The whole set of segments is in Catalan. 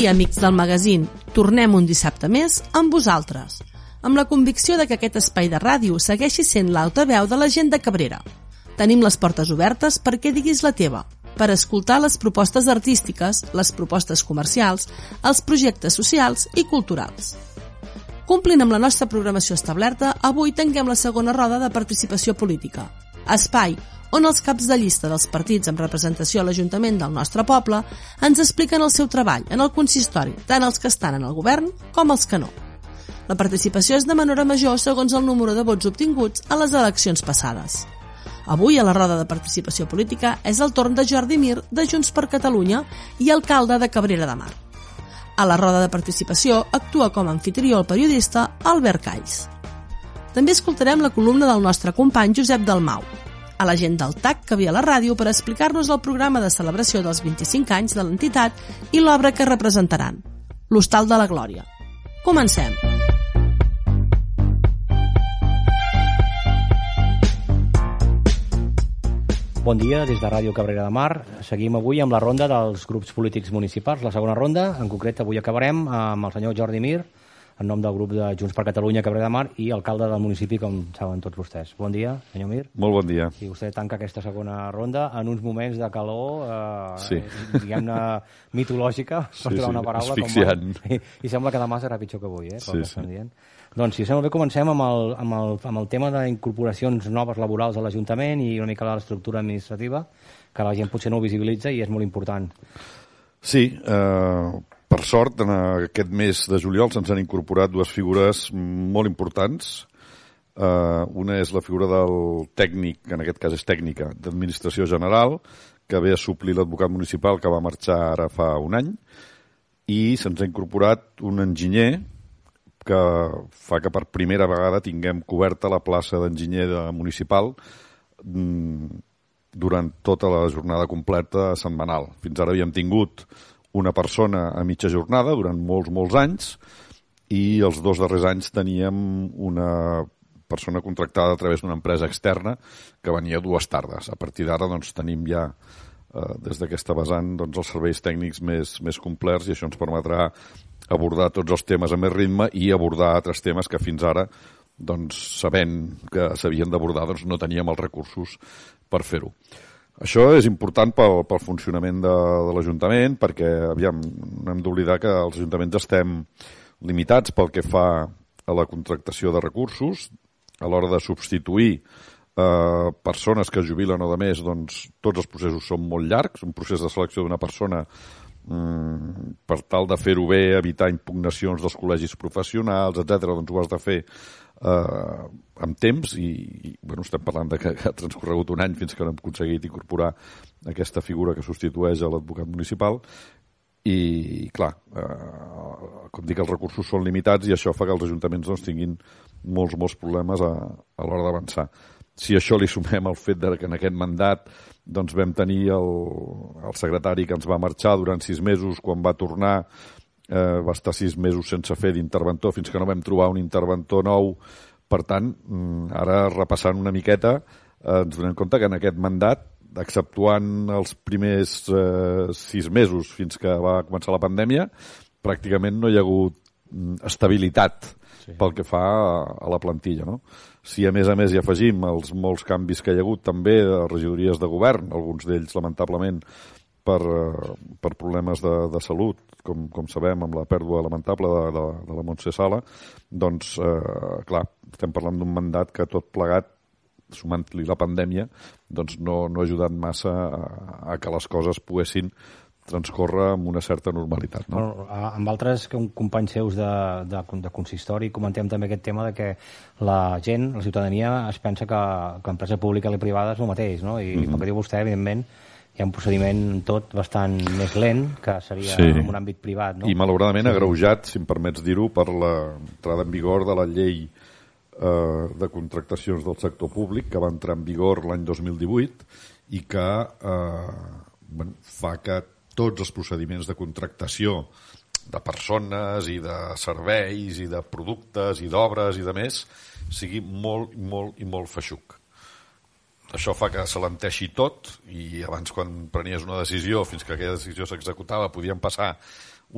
Dia, amics del magazín. Tornem un dissabte més amb vosaltres, amb la convicció de que aquest espai de ràdio segueixi sent l'altaveu de la gent de Cabrera. Tenim les portes obertes perquè diguis la teva, per escoltar les propostes artístiques, les propostes comercials, els projectes socials i culturals. Complint amb la nostra programació establerta, avui tanquem la segona roda de participació política. Espai on els caps de llista dels partits amb representació a l'Ajuntament del nostre poble ens expliquen el seu treball en el consistori, tant els que estan en el govern com els que no. La participació és de menor a major segons el número de vots obtinguts a les eleccions passades. Avui, a la roda de participació política, és el torn de Jordi Mir, de Junts per Catalunya, i alcalde de Cabrera de Mar. A la roda de participació actua com a anfitrió el periodista Albert Calls. També escoltarem la columna del nostre company Josep Dalmau, a la gent del TAC que havia a la ràdio per explicar-nos el programa de celebració dels 25 anys de l'entitat i l'obra que representaran, l'Hostal de la Glòria. Comencem! Bon dia, des de Ràdio Cabrera de Mar. Seguim avui amb la ronda dels grups polítics municipals, la segona ronda. En concret, avui acabarem amb el senyor Jordi Mir, en nom del grup de Junts per Catalunya Cabrera de Mar i alcalde del municipi, com saben tots vostès. Bon dia, senyor Mir. Molt bon dia. I vostè tanca aquesta segona ronda en uns moments de calor, eh, sí. diguem-ne, mitològica, per sí, sí, sí. una paraula. Asfixiant. Com, i, I sembla que demà serà pitjor que avui, eh, sí, sí. dient. Doncs, si sembla bé, comencem amb el, amb el, amb el tema d'incorporacions noves laborals a l'Ajuntament i una mica l'estructura administrativa, que la gent potser no ho visibilitza i és molt important. Sí, eh, per sort, en aquest mes de juliol se'ns han incorporat dues figures molt importants. Uh, una és la figura del tècnic, que en aquest cas és tècnica, d'administració general, que ve a suplir l'advocat municipal que va marxar ara fa un any, i se'ns ha incorporat un enginyer que fa que per primera vegada tinguem coberta la plaça d'enginyer de municipal mm, durant tota la jornada completa setmanal. Fins ara havíem tingut una persona a mitja jornada durant molts, molts anys i els dos darrers anys teníem una persona contractada a través d'una empresa externa que venia dues tardes. A partir d'ara doncs, tenim ja eh, des d'aquesta vessant doncs, els serveis tècnics més, més complets i això ens permetrà abordar tots els temes a més ritme i abordar altres temes que fins ara doncs, sabent que s'havien d'abordar doncs, no teníem els recursos per fer-ho. Això és important pel, pel funcionament de, de l'Ajuntament perquè, aviam, no hem d'oblidar que els ajuntaments estem limitats pel que fa a la contractació de recursos, a l'hora de substituir eh, persones que jubilen o de més, doncs tots els processos són molt llargs, un procés de selecció d'una persona mm, per tal de fer-ho bé, evitar impugnacions dels col·legis professionals, etc. doncs ho has de fer eh, amb temps i, i bueno, estem parlant de que, ha transcorregut un any fins que no hem aconseguit incorporar aquesta figura que substitueix a l'advocat municipal i, clar, eh, com dic, els recursos són limitats i això fa que els ajuntaments doncs, tinguin molts, molts problemes a, a l'hora d'avançar. Si això li sumem el fet de que en aquest mandat doncs, vam tenir el, el secretari que ens va marxar durant sis mesos, quan va tornar eh, va estar sis mesos sense fer d'interventor fins que no vam trobar un interventor nou. Per tant, mm, ara repassant una miqueta, eh, ens donem compte que en aquest mandat, exceptuant els primers eh, sis mesos fins que va començar la pandèmia, pràcticament no hi ha hagut mm, estabilitat sí. pel que fa a, a la plantilla. No? Si a més a més hi afegim els molts canvis que hi ha hagut també de regidories de govern, alguns d'ells lamentablement per, eh, per problemes de, de salut, com, com sabem, amb la pèrdua lamentable de, de, de la Montse Sala, doncs, eh, clar, estem parlant d'un mandat que tot plegat, sumant-li la pandèmia, doncs no, no ha ajudat massa a, a que les coses poguessin transcorre amb una certa normalitat. No? Bueno, amb altres companys seus de, de, de consistori comentem també aquest tema de que la gent, la ciutadania, es pensa que, que empresa pública i privada és el mateix, no? I mm -hmm. pel que diu vostè, evidentment, hi ha un procediment tot bastant més lent que seria sí. en un àmbit privat. No? I malauradament sí. agreujat, si em permets dir-ho, per l'entrada en vigor de la llei eh, de contractacions del sector públic que va entrar en vigor l'any 2018 i que eh, bueno, fa que tots els procediments de contractació de persones i de serveis i de productes i d'obres i de més sigui molt, molt i molt feixuc això fa que s'alenteixi tot i abans quan prenies una decisió fins que aquella decisió s'executava podien passar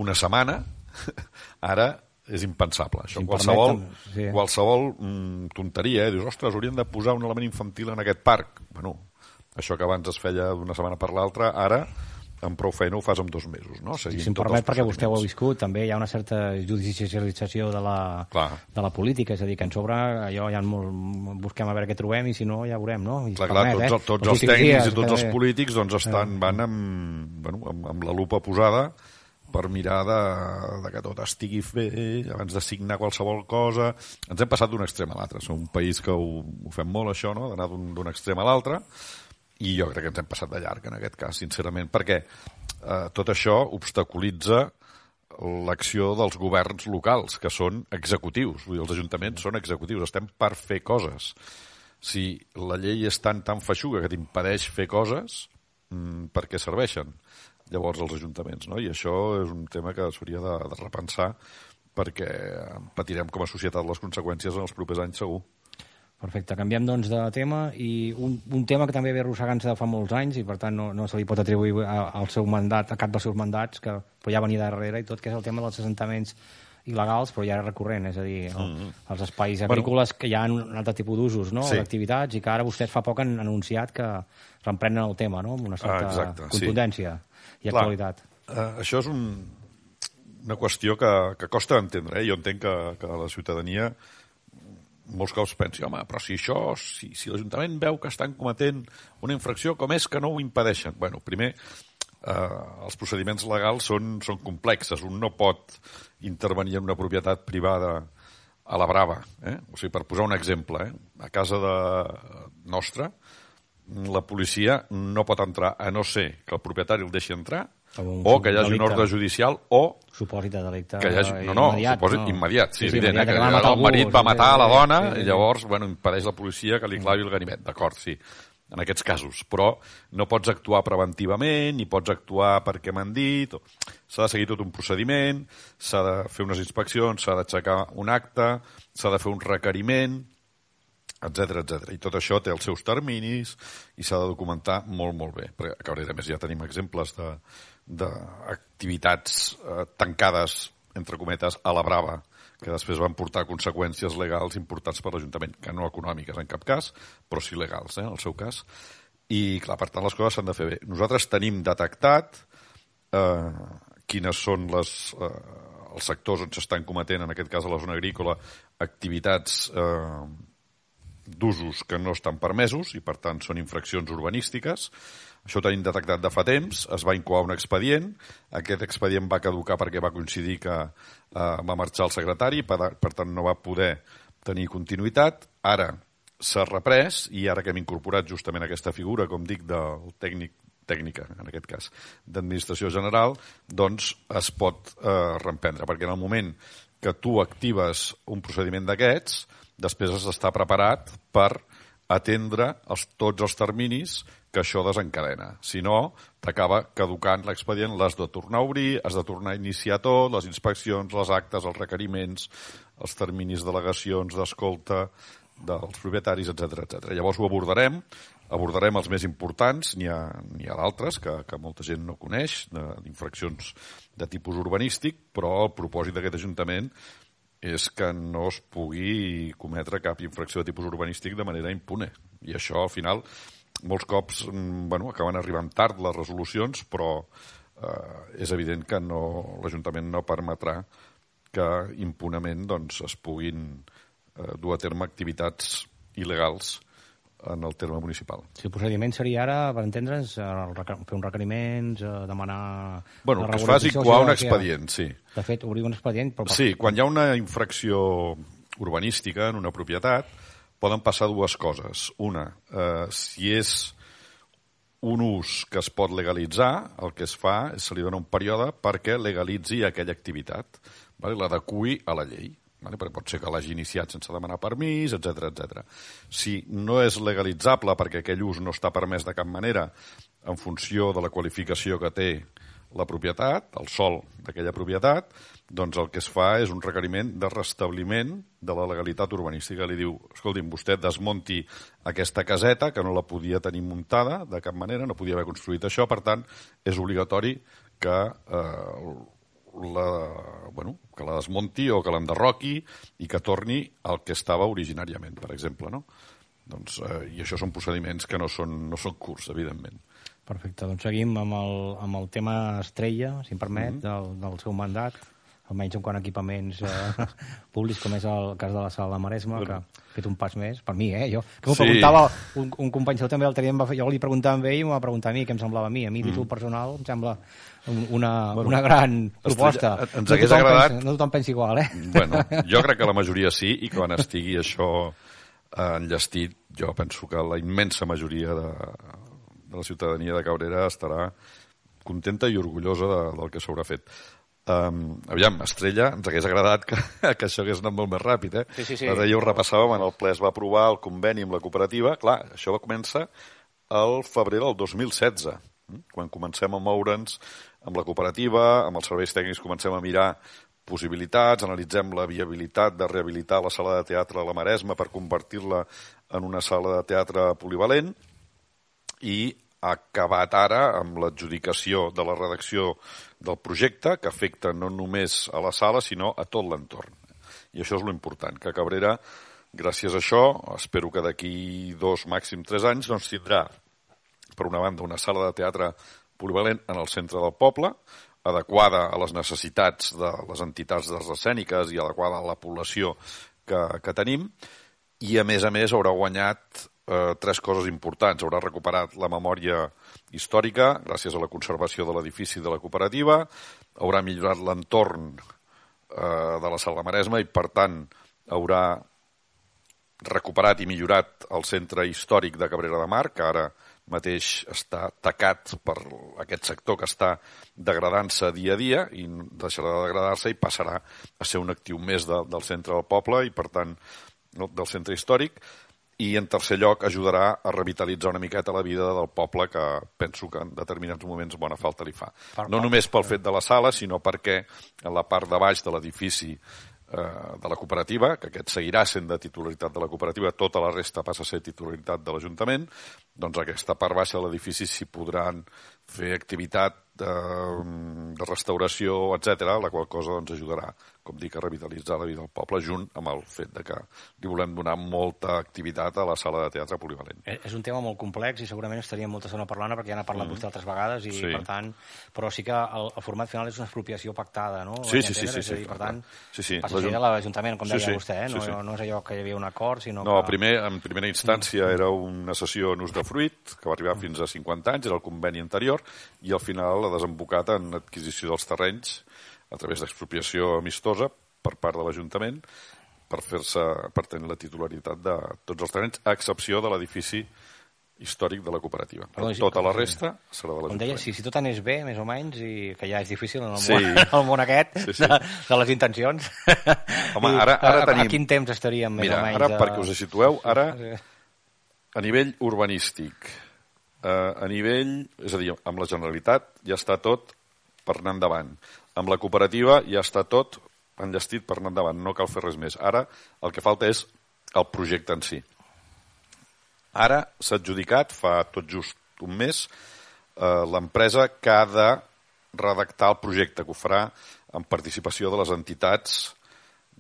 una setmana, ara és impensable. Això, Si qualsevol, permeten, sí. qualsevol mm, tonteria, eh? dius, ostres, haurien de posar un element infantil en aquest parc. Bueno, això que abans es feia d'una setmana per l'altra, ara amb prou feina ho fas en dos mesos, no? Si Seguint em tots permet, els perquè vostè ho ha viscut, també hi ha una certa judicialització de la, Clar. de la política, és a dir, que en sobre allò ja molt, busquem a veure què trobem i si no ja veurem, no? I Clar, permet, tots, eh? els- tots Els els tècnics dies, i tots els que- polítics doncs, estan, van amb, bueno, amb, amb la lupa posada per mirar de, de que tot estigui bé abans de signar qualsevol cosa. Ens hem passat d'un extrem a l'altre. Som un país que ho, ho fem molt, això, no? d'anar d'un extrem a l'altre, i jo crec que ens hem passat de llarg en aquest cas, sincerament, perquè eh, tot això obstaculitza l'acció dels governs locals, que són executius. Vull dir, els ajuntaments són executius, estem per fer coses. Si la llei és tan, tan feixuga que t'impedeix fer coses, mm, per què serveixen llavors els ajuntaments? No? I això és un tema que s'hauria de, de repensar perquè patirem com a societat les conseqüències en els propers anys segur. Perfecte, canviem doncs de tema i un, un tema que també ve arrossegant-se de fa molts anys i per tant no, no se li pot atribuir a- al seu mandat, a cap dels seus mandats, que però ja venia darrere i tot, que és el tema dels assentaments il·legals, però ja era recurrent, és a dir, el, els espais agrícoles que hi ha un altre tipus d'usos, no?, Sí. d'activitats, i que ara vostès fa poc han anunciat que reemprenen el tema, no?, amb una certa Ah, exacte, sí. contundència i Clar, actualitat. Eh, això és un, una qüestió que, que costa d'entendre. Eh? Jo entenc que, que la ciutadania molts cops pensi, home, però si això, si, si l'Ajuntament veu que estan cometent una infracció, com és que no ho impedeixen? Bueno, primer, eh, els procediments legals són, són complexes. Un no pot intervenir en una propietat privada a la brava. Eh? O sigui, per posar un exemple, eh? a casa de nostra, la policia no pot entrar a no ser que el propietari el deixi entrar o que hi hagi un ordre judicial o Supòsit de delicte que hi hagi... No, no, immediat, supòsit immediat, sí, evident, immediat, eh, que, matar el marit va sí, matar sí, la sí, dona sí, sí, i llavors, bueno, impedeix la policia que li clavi el ganivet, d'acord, sí, en aquests casos, però no pots actuar preventivament, ni pots actuar perquè m'han dit, s'ha de seguir tot un procediment, s'ha de fer unes inspeccions, s'ha d'aixecar un acte, s'ha de fer un requeriment, etc etc. I tot això té els seus terminis i s'ha de documentar molt, molt bé. Perquè, a més, ja tenim exemples de- d'activitats eh, tancades, entre cometes, a la brava, que després van portar conseqüències legals importants per l'Ajuntament, que no econòmiques en cap cas, però sí legals, eh, en el seu cas. I, clar, per tant, les coses s'han de fer bé. Nosaltres tenim detectat eh, quines són les, eh, els sectors on s'estan cometent, en aquest cas a la zona agrícola, activitats eh, d'usos que no estan permesos i, per tant, són infraccions urbanístiques. Això ho tenim detectat de fa temps, es va incoar un expedient, aquest expedient va caducar perquè va coincidir que eh, va marxar el secretari, per, per tant no va poder tenir continuïtat. Ara s'ha reprès i ara que hem incorporat justament aquesta figura, com dic, del tècnic tècnica, en aquest cas, d'administració general, doncs es pot eh, reemprendre, perquè en el moment que tu actives un procediment d'aquests, després has d'estar preparat per atendre els, tots els terminis que això desencadena. Si no, t'acaba caducant l'expedient, l'has de tornar a obrir, has de tornar a iniciar tot, les inspeccions, les actes, els requeriments, els terminis d'al·legacions, d'escolta dels propietaris, etc etc. Llavors ho abordarem, abordarem els més importants, n'hi ha, ha d'altres que, que molta gent no coneix, d'infraccions de tipus urbanístic, però el propòsit d'aquest Ajuntament és que no es pugui cometre cap infracció de tipus urbanístic de manera impune. I això, al final, molts cops mm, bueno, acaben arribant tard les resolucions, però eh, és evident que no, l'Ajuntament no permetrà que impunament doncs, es puguin eh, dur a terme activitats il·legals en el terme municipal. Si el procediment seria ara, per entendre'ns, eh, fer uns requeriments, eh, demanar... Bueno, que es faci coar o un expedient, sí. De fet, obrir un expedient... Però Sí, quan hi ha una infracció urbanística en una propietat, poden passar dues coses. Una, eh, si és un ús que es pot legalitzar, el que es fa és se li dona un període perquè legalitzi aquella activitat, vale? l'adequi a la llei. Vale? Perquè pot ser que l'hagi iniciat sense demanar permís, etc etc. Si no és legalitzable perquè aquell ús no està permès de cap manera en funció de la qualificació que té la propietat, el sol d'aquella propietat, doncs el que es fa és un requeriment de restabliment de la legalitat urbanística. Li diu, escolti'm, vostè desmonti aquesta caseta, que no la podia tenir muntada de cap manera, no podia haver construït això, per tant, és obligatori que eh, la, bueno, que la desmonti o que l'enderroqui i que torni al que estava originàriament, per exemple, no? Doncs, eh, I això són procediments que no són, no són curts, evidentment. Perfecte, doncs seguim amb el, amb el tema estrella, si em permet, mm -hmm. del, del seu mandat, almenys en quant a equipaments eh, públics, com és el cas de la sala de Maresme, que ha fet un pas més, per mi, eh? Jo, que m'ho sí. preguntava, un, un company seu també l'altre dia, va fer, jo li preguntava a ell i m'ho va preguntar a mi, què em semblava a mi. A mi, títol mm. personal, em sembla una, bueno, una gran proposta. Estrella, ens no hagués agradat... Pensa, no tothom pensa igual, eh? Bueno, jo crec que la majoria sí, i quan estigui això enllestit, jo penso que la immensa majoria de, de la ciutadania de Cabrera estarà contenta i orgullosa de, del que s'haurà fet. Um, aviam, Estrella, ens hagués agradat que, que això hagués anat molt més ràpid, eh? Sí, sí, sí. L'altre dia ho repassàvem, en el ple es va aprovar el conveni amb la cooperativa. Clar, això va començar el febrer del 2016, hm? quan comencem a moure'ns amb la cooperativa, amb els serveis tècnics comencem a mirar possibilitats, analitzem la viabilitat de rehabilitar la sala de teatre a la Maresma per convertir-la en una sala de teatre polivalent i ha acabat ara amb l'adjudicació de la redacció del projecte, que afecta no només a la sala, sinó a tot l'entorn. I això és l'important, que Cabrera, gràcies a això, espero que d'aquí dos, màxim tres anys, doncs tindrà, per una banda, una sala de teatre polivalent en el centre del poble, adequada a les necessitats de les entitats d'arts escèniques i adequada a la població que, que tenim, i a més a més haurà guanyat eh, tres coses importants. Haurà recuperat la memòria històrica gràcies a la conservació de l'edifici de la cooperativa, haurà millorat l'entorn eh, de la Sala Maresma i, per tant, haurà recuperat i millorat el centre històric de Cabrera de Mar, que ara mateix està tacat per aquest sector que està degradant-se dia a dia i deixarà de degradar-se i passarà a ser un actiu més de, del centre del poble i, per tant, del centre històric i, en tercer lloc, ajudarà a revitalitzar una miqueta la vida del poble que penso que en determinats moments bona falta li fa. Per no només pel fet de la sala, sinó perquè en la part de baix de l'edifici eh, de la cooperativa, que aquest seguirà sent de titularitat de la cooperativa, tota la resta passa a ser titularitat de l'Ajuntament, doncs aquesta part baixa de l'edifici s'hi podran fer activitat de, de restauració, etc, la qual cosa doncs, ajudarà, com dic, a revitalitzar la vida del poble, junt amb el fet de que li volem donar molta activitat a la sala de teatre polivalent. Eh, és un tema molt complex i segurament estaríem molta estona parlant perquè ja n'ha parlat mm. vostè altres vegades i, sí. per tant, però sí que el, el format final és una expropiació pactada, no? Sí, sí, sí, sí, sí, dir, per tant, sí, sí. passa a l'Ajuntament, com deia sí, sí, vostè, eh? no, sí, sí. no és allò que hi havia un acord, sinó no, que... primer, en primera instància mm. era una sessió en ús de fruit, que va arribar mm. fins a 50 anys, era el conveni anterior, i al final ha desembocat en adquisició dels terrenys a través d'expropiació amistosa per part de l'Ajuntament per fer-se per tenir la titularitat de tots els terrenys, a excepció de l'edifici històric de la cooperativa. Però tota la resta serà de l'Ajuntament. Com deia, si, si tot anés bé, més o menys, i que ja és difícil en el, sí. món, el món aquest sí, sí. De, de les intencions. Home, ara, ara a, tenim... A quin temps estaríem, més Mira, o menys? ara, a... perquè us situeu, ara, a nivell urbanístic, eh, a nivell, és a dir, amb la Generalitat ja està tot per anar endavant. Amb la cooperativa ja està tot enllestit per anar endavant, no cal fer res més. Ara el que falta és el projecte en si. Ara s'ha adjudicat, fa tot just un mes, eh, l'empresa que ha de redactar el projecte, que ho farà en participació de les entitats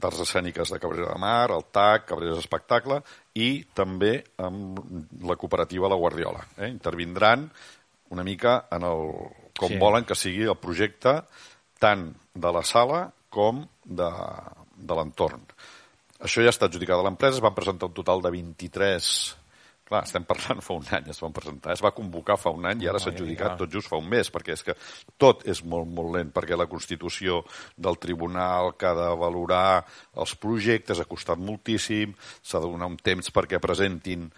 d'arts escèniques de Cabrera de Mar, el TAC, Cabrera Espectacle, i també amb la cooperativa La Guardiola. Eh? Intervindran una mica en el, com sí. volen que sigui el projecte tant de la sala com de, de l'entorn. Això ja està adjudicat a l'empresa, es van presentar un total de 23 clar, estem parlant fa un any, es van presentar, es va convocar fa un any i ara s'ha adjudicat tot just fa un mes, perquè és que tot és molt, molt lent, perquè la Constitució del Tribunal que ha de valorar els projectes ha costat moltíssim, s'ha de donar un temps perquè presentin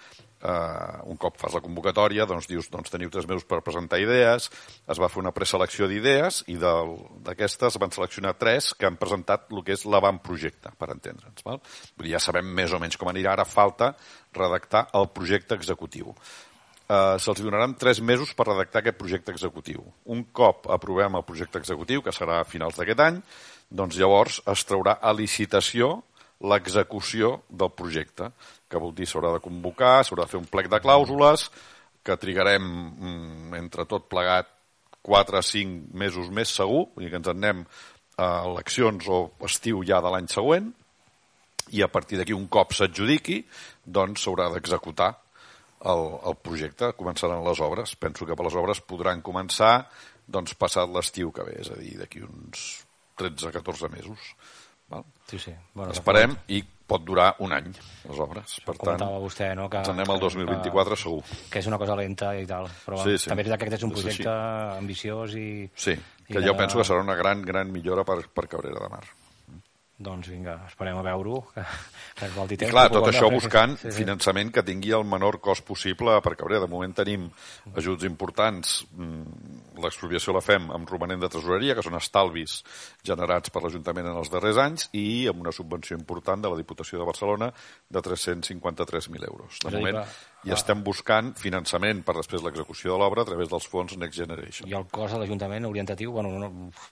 eh, un cop fas la convocatòria, doncs dius, doncs teniu tres mesos per presentar idees, es va fer una preselecció d'idees i d'aquestes van seleccionar tres que han presentat el que és l'avantprojecte, per entendre'ns. Val? Ja sabem més o menys com anirà, ara falta redactar el projecte executiu. Uh, se'ls donaran tres mesos per redactar aquest projecte executiu. Un cop aprovem el projecte executiu, que serà a finals d'aquest any, doncs llavors es traurà a licitació l'execució del projecte que vol dir s'haurà de convocar, s'haurà de fer un plec de clàusules, que trigarem mm, entre tot plegat 4 o 5 mesos més segur, vull dir que ens en anem eleccions o estiu ja de l'any següent, i a partir d'aquí, un cop s'adjudiqui, doncs s'haurà d'executar el, el projecte, començaran les obres. Penso que per les obres podran començar doncs, passat l'estiu que ve, és a dir, d'aquí uns 13-14 mesos. Val? Sí, sí. Bueno, Esperem i pot durar un any, les obres. Per tant, vostè, no? Que, ens anem al 2024 segur. que és una cosa lenta i tal, però Sí, sí. també és veritat que aquest és un És projecte ambiciós i... Sí, I que de- jo penso que serà una gran, gran millora per, per Cabrera de Mar. Doncs vinga, esperem a veure-ho, que, que I clar, que tot això buscant Sí, sí. finançament que tingui el menor cost possible per Cabrera. De moment tenim ajuts importants. L'expropiació la fem amb romanent de tresoreria, que són estalvis generats per l'Ajuntament en els darrers anys, i amb una subvenció important de la Diputació de Barcelona de 353.000 euros. De moment, i estem buscant finançament per després l'execució de l'obra a través dels fons Next Generation. I el cost de l'Ajuntament orientatiu, bueno, no,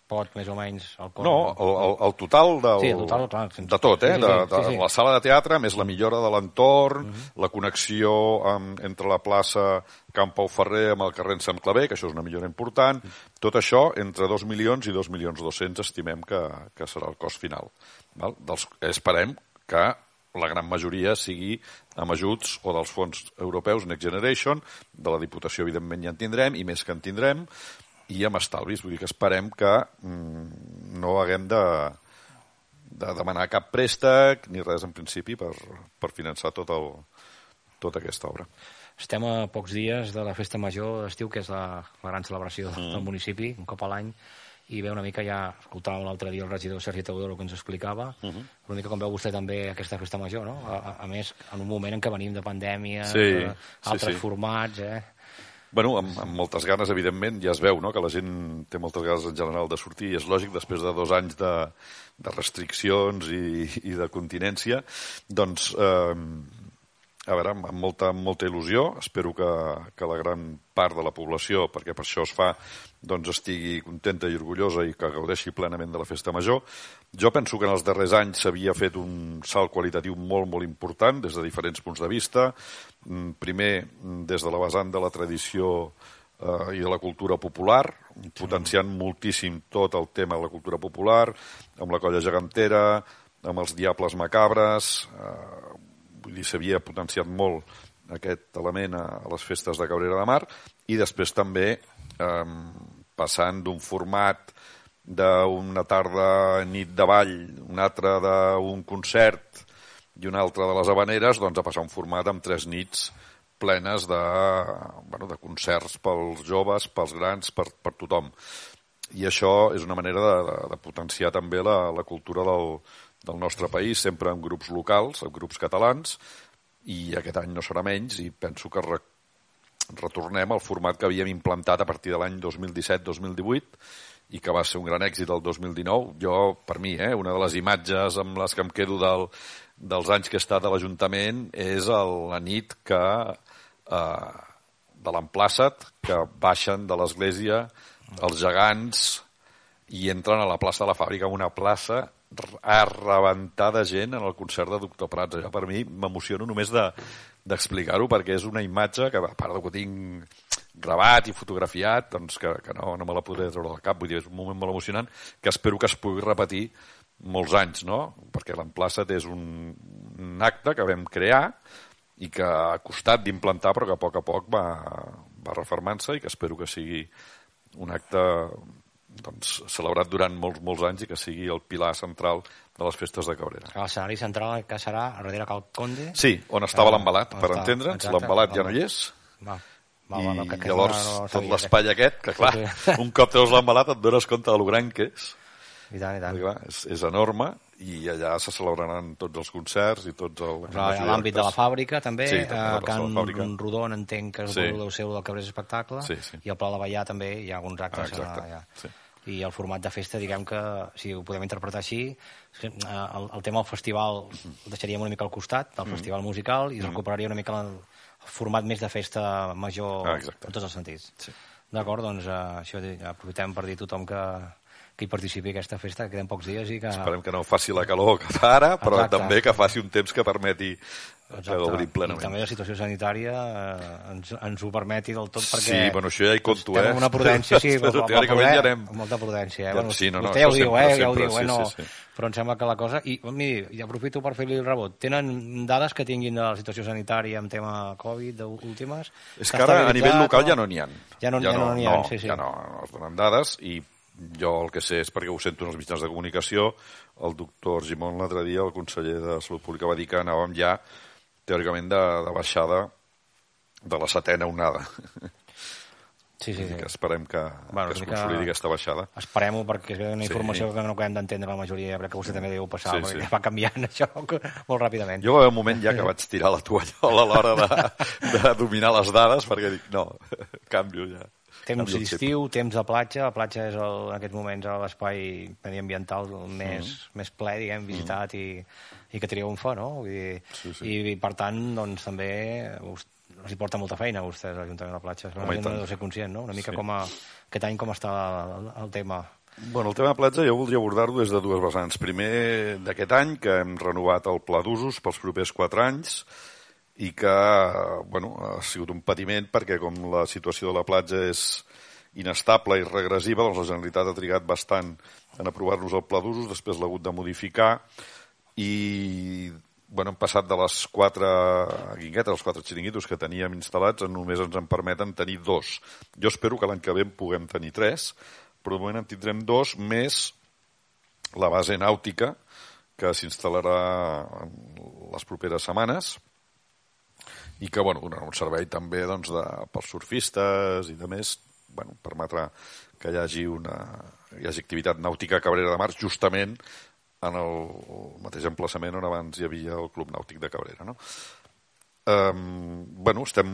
pot més o menys... El cost, No, el, el, el total del, Sí, el total, clar, sense- de tot, eh? sí, sí, de, sí, de, sí, sí. la sala de teatre, més la millora de l'entorn, la connexió amb, entre la plaça Camp Pau Ferrer amb el carrer Sant Clavé, que això és una millora important. Tot això, entre 2 milions i 2 milions 200, estimem que, que serà el cost final. Val? Dels, esperem que la gran majoria sigui amb ajuts o dels fons europeus Next Generation, de la Diputació, evidentment, ja en tindrem, i més que en tindrem, i amb estalvis. Vull dir que esperem que mm, no haguem de, de demanar cap préstec ni res en principi per, per finançar tot el, tota aquesta obra. Estem a pocs dies de la festa major d'estiu, que és la, la gran celebració mm. del municipi, un cop a l'any, i ve una mica ja, escoltàvem l'altre dia el regidor Sergi Teodoro que ens explicava, uh -huh. una mica com veu vostè també aquesta festa major, no? A, a, a més, en un moment en què venim de pandèmia, Sí, de, sí, altres sí. formats, eh? Bueno, amb, amb moltes ganes, evidentment, ja es veu no? que la gent té moltes ganes en general de sortir, i és lògic, després de dos anys de, de restriccions i, i de continència, doncs, eh, a veure, amb, molta, amb molta il·lusió, espero que, que la gran part de la població, perquè per això es fa, doncs estigui contenta i orgullosa i que gaudeixi plenament de la festa major. Jo penso que en els darrers anys s'havia fet un salt qualitatiu molt, molt important des de diferents punts de vista. Mm, Primer, mm, des de la vessant de la tradició eh, i de la cultura popular, potenciant moltíssim tot el tema de la cultura popular, amb la colla gegantera, amb els diables macabres, eh, vull dir, s'havia potenciat molt aquest element a, les festes de Cabrera de Mar, i després també eh, passant d'un format d'una tarda nit de ball, un altre d'un concert i un altre de les habaneres, doncs a passar un format amb tres nits plenes de, bueno, de concerts pels joves, pels grans, per, per tothom. I això és una manera de, de, de potenciar també la, la cultura del, del nostre país, sempre amb grups locals, amb grups catalans, i aquest any no serà menys, i penso que re, retornem al format que havíem implantat a partir de l'any 2017-2018 i que va ser un gran èxit el 2019. Jo, per mi, eh, una de les imatges amb les que em quedo del, dels anys que he estat a l'Ajuntament és el, la nit que eh, de l'emplaçat, que baixen de l'església els gegants i entren a la plaça de la fàbrica, una plaça a rebentar de gent en el concert de Doctor Prats. Allò per mi m'emociono només de d'explicar-ho perquè és una imatge que, a part de que ho tinc gravat i fotografiat, doncs que, que no, no me la podré treure del cap, vull dir, és un moment molt emocionant que espero que es pugui repetir molts anys, no? Perquè l'emplaçat és un, un acte que vam crear i que ha costat d'implantar però que a poc a poc va, va reformant-se i que espero que sigui un acte doncs, celebrat durant molts, molts anys i que sigui el pilar central de les festes de Cabrera. L'escenari central que serà a darrere Cal Conde. Sí, on estava Ah, l'embalat, per entendre'ns, l'embalat ja no hi és, Va, va, i va, va, que, que llavors no, no tot l'espai aquest, que clar, un cop treus l'embalat et dones compte de lo gran que és, I tant, i tant. clar, és, és enorme, i allà se celebraran tots els concerts i tots els... Però a l'àmbit de la fàbrica també, Sí, també a eh, de Can fàbrica. Rodon entenc que és Sí. el seu del Cabrés Espectacle Sí, sí. i al Pla de Vallà també hi ha alguns Ah, actes exacte, allà. sí. i el format de festa, diguem que si ho podem interpretar així eh, el, el tema del festival el deixaríem una mica al costat Mm. del festival musical i es recuperaria una mica el, format més de festa major Ah, exacte. en tots els sentits Sí. d'acord, doncs eh, això aprofitem per dir a tothom que, que hi participi aquesta festa, que queden pocs dies i que Esperem que no faci la calor que fa ara, però Exacte. també que faci un temps que permeti que gaudim plenament. I també la situació sanitària eh, ens, ens ho permeti del tot, perquè... Sí, bueno, això ja hi compto, eh? Amb una prudència, sí, però, però teòricament ja anem... Amb molta prudència, eh? Bueno, sí, no, no, vostè ja ho diu, eh? Sempre, ja ho diu, eh? No, sí, sí. Però em sembla que la cosa... I, miri, i aprofito per fer-li el rebot. Tenen dades que tinguin de la situació sanitària en tema Covid últimes? És que ara a nivell local ja no n'hi ha. Ja no n'hi ja no, ja no, no, sí, sí. Ja no, no es donen dades i jo el que sé és perquè ho sento en els mitjans de comunicació, el doctor Gimón l'altre dia, el conseller de Salut Pública, va dir que anàvem ja teòricament de, de baixada de la setena onada. Sí, sí, sí. Que esperem que, bueno, que es consolidi aquesta baixada. Esperem-ho perquè és una informació sí. que no acabem d'entendre la majoria, crec que vostè també deu passar, sí, perquè sí. va canviant això molt ràpidament. Jo va haver un moment ja que vaig tirar la tovallola a l'hora de, de dominar les dades, perquè dic, no, canvio ja. Temps d'estiu, temps de platja. La platja és el, en aquests moments l'espai mediambiental més, mm. més ple, diguem, visitat mm. i, i que triomfa, no? Vull dir, sí, sí. I, I, per tant, doncs, també els hi porta molta feina a vostès, l'Ajuntament de la Platja. Home, no deu ser conscient, no? Una mica sí. com a, aquest any com està el, el tema. Bueno, el tema de platja jo voldria abordar-lo des de dues vessants. Primer, d'aquest any, que hem renovat el pla d'usos pels propers quatre anys i que bueno, ha sigut un patiment perquè com la situació de la platja és inestable i regressiva, doncs la Generalitat ha trigat bastant en aprovar-nos el pla d'usos, després l'ha hagut de modificar i bueno, hem passat de les quatre guinguetes, els quatre xiringuitos que teníem instal·lats, només ens en permeten tenir dos. Jo espero que l'any que ve en puguem tenir tres, però de moment en tindrem dos, més la base nàutica, que s'instal·larà les properes setmanes, i que bueno, donarà un servei també doncs, de, pels surfistes i de més, bueno, permetrà que hi hagi, una, hi hagi activitat nàutica a Cabrera de Mar justament en el mateix emplaçament on abans hi havia el Club Nàutic de Cabrera. No? Um, bueno, estem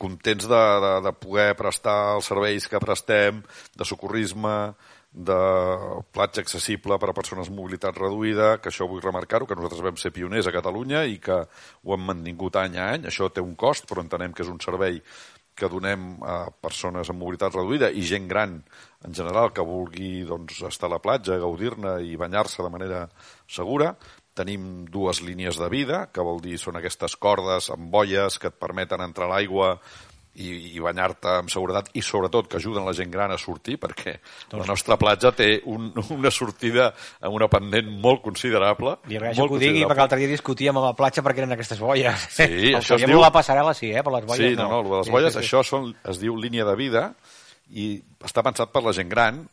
contents de, de, de poder prestar els serveis que prestem, de socorrisme, de platja accessible per a persones amb mobilitat reduïda, que això vull remarcar-ho, que nosaltres vam ser pioners a Catalunya i que ho hem mantingut any a any. Això té un cost, però entenem que és un servei que donem a persones amb mobilitat reduïda i gent gran en general que vulgui doncs, estar a la platja, gaudir-ne i banyar-se de manera segura. Tenim dues línies de vida, que vol dir són aquestes cordes amb boies que et permeten entrar a l'aigua i, i banyar-te amb seguretat i sobretot que ajuden la gent gran a sortir perquè doncs... la nostra platja té un, una sortida amb una pendent molt considerable. I agraeixo que ho digui perquè l'altre dia discutíem a la platja perquè eren aquestes boies. Sí, això es diu... la passarel·la sí, eh? per les boies sí, no. no, no, les boies, sí, sí, sí. això són, es diu línia de vida i està pensat per la gent gran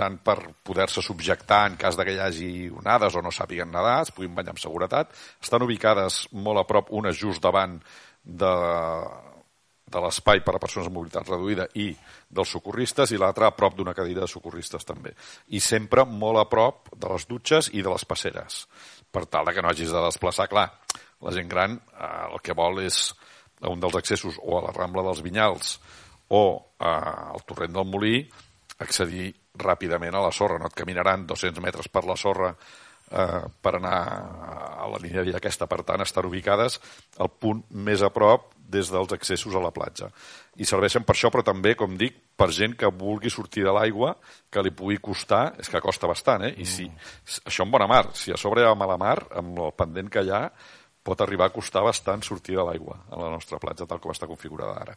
tant per poder-se subjectar en cas de que hi hagi onades o no sàpiguen nedar, es puguin banyar amb seguretat. Estan ubicades molt a prop, una just davant de de l'espai per a persones amb mobilitat reduïda i dels socorristes i l'altre a prop d'una cadira de socorristes també. I sempre molt a prop de les dutxes i de les passeres, per tal que no hagis de desplaçar. Clar, la gent gran eh, el que vol és a un dels accessos o a la Rambla dels Vinyals o eh, al torrent del Molí accedir ràpidament a la sorra. No et caminaran 200 metres per la sorra eh, per anar a la línia aquesta. Per tant, estar ubicades al punt més a prop des dels accessos a la platja. I serveixen per això, però també, com dic, per gent que vulgui sortir de l'aigua, que li pugui costar, és que costa bastant, eh? I si, això en bona mar, si a sobre hi ha mala mar, amb el pendent que hi ha, pot arribar a costar bastant sortir de l'aigua a la nostra platja, tal com està configurada ara.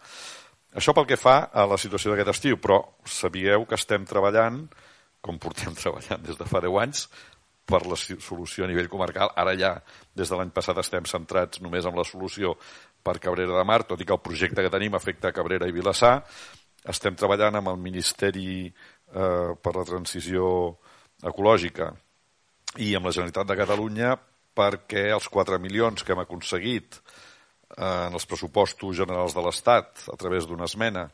Això pel que fa a la situació d'aquest estiu, però sabíeu que estem treballant, com portem treballant des de fa 10 anys, per la solució a nivell comarcal. Ara ja, des de l'any passat, estem centrats només en la solució per Cabrera de Mar, tot i que el projecte que tenim afecta Cabrera i Vilassar. Estem treballant amb el Ministeri eh, per la Transició Ecològica i amb la Generalitat de Catalunya perquè els 4 milions que hem aconseguit eh, en els pressupostos generals de l'Estat a través d'una esmena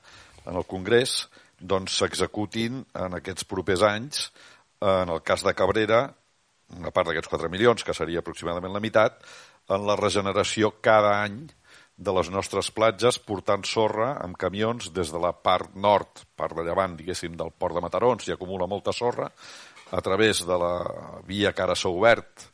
en el Congrés doncs s'executin en aquests propers anys en el cas de Cabrera una part d'aquests 4 milions, que seria aproximadament la meitat, en la regeneració cada any de les nostres platges portant sorra amb camions des de la part nord, part de llevant, diguéssim, del port de Matarons, i acumula molta sorra, a través de la via que ara s'ha obert,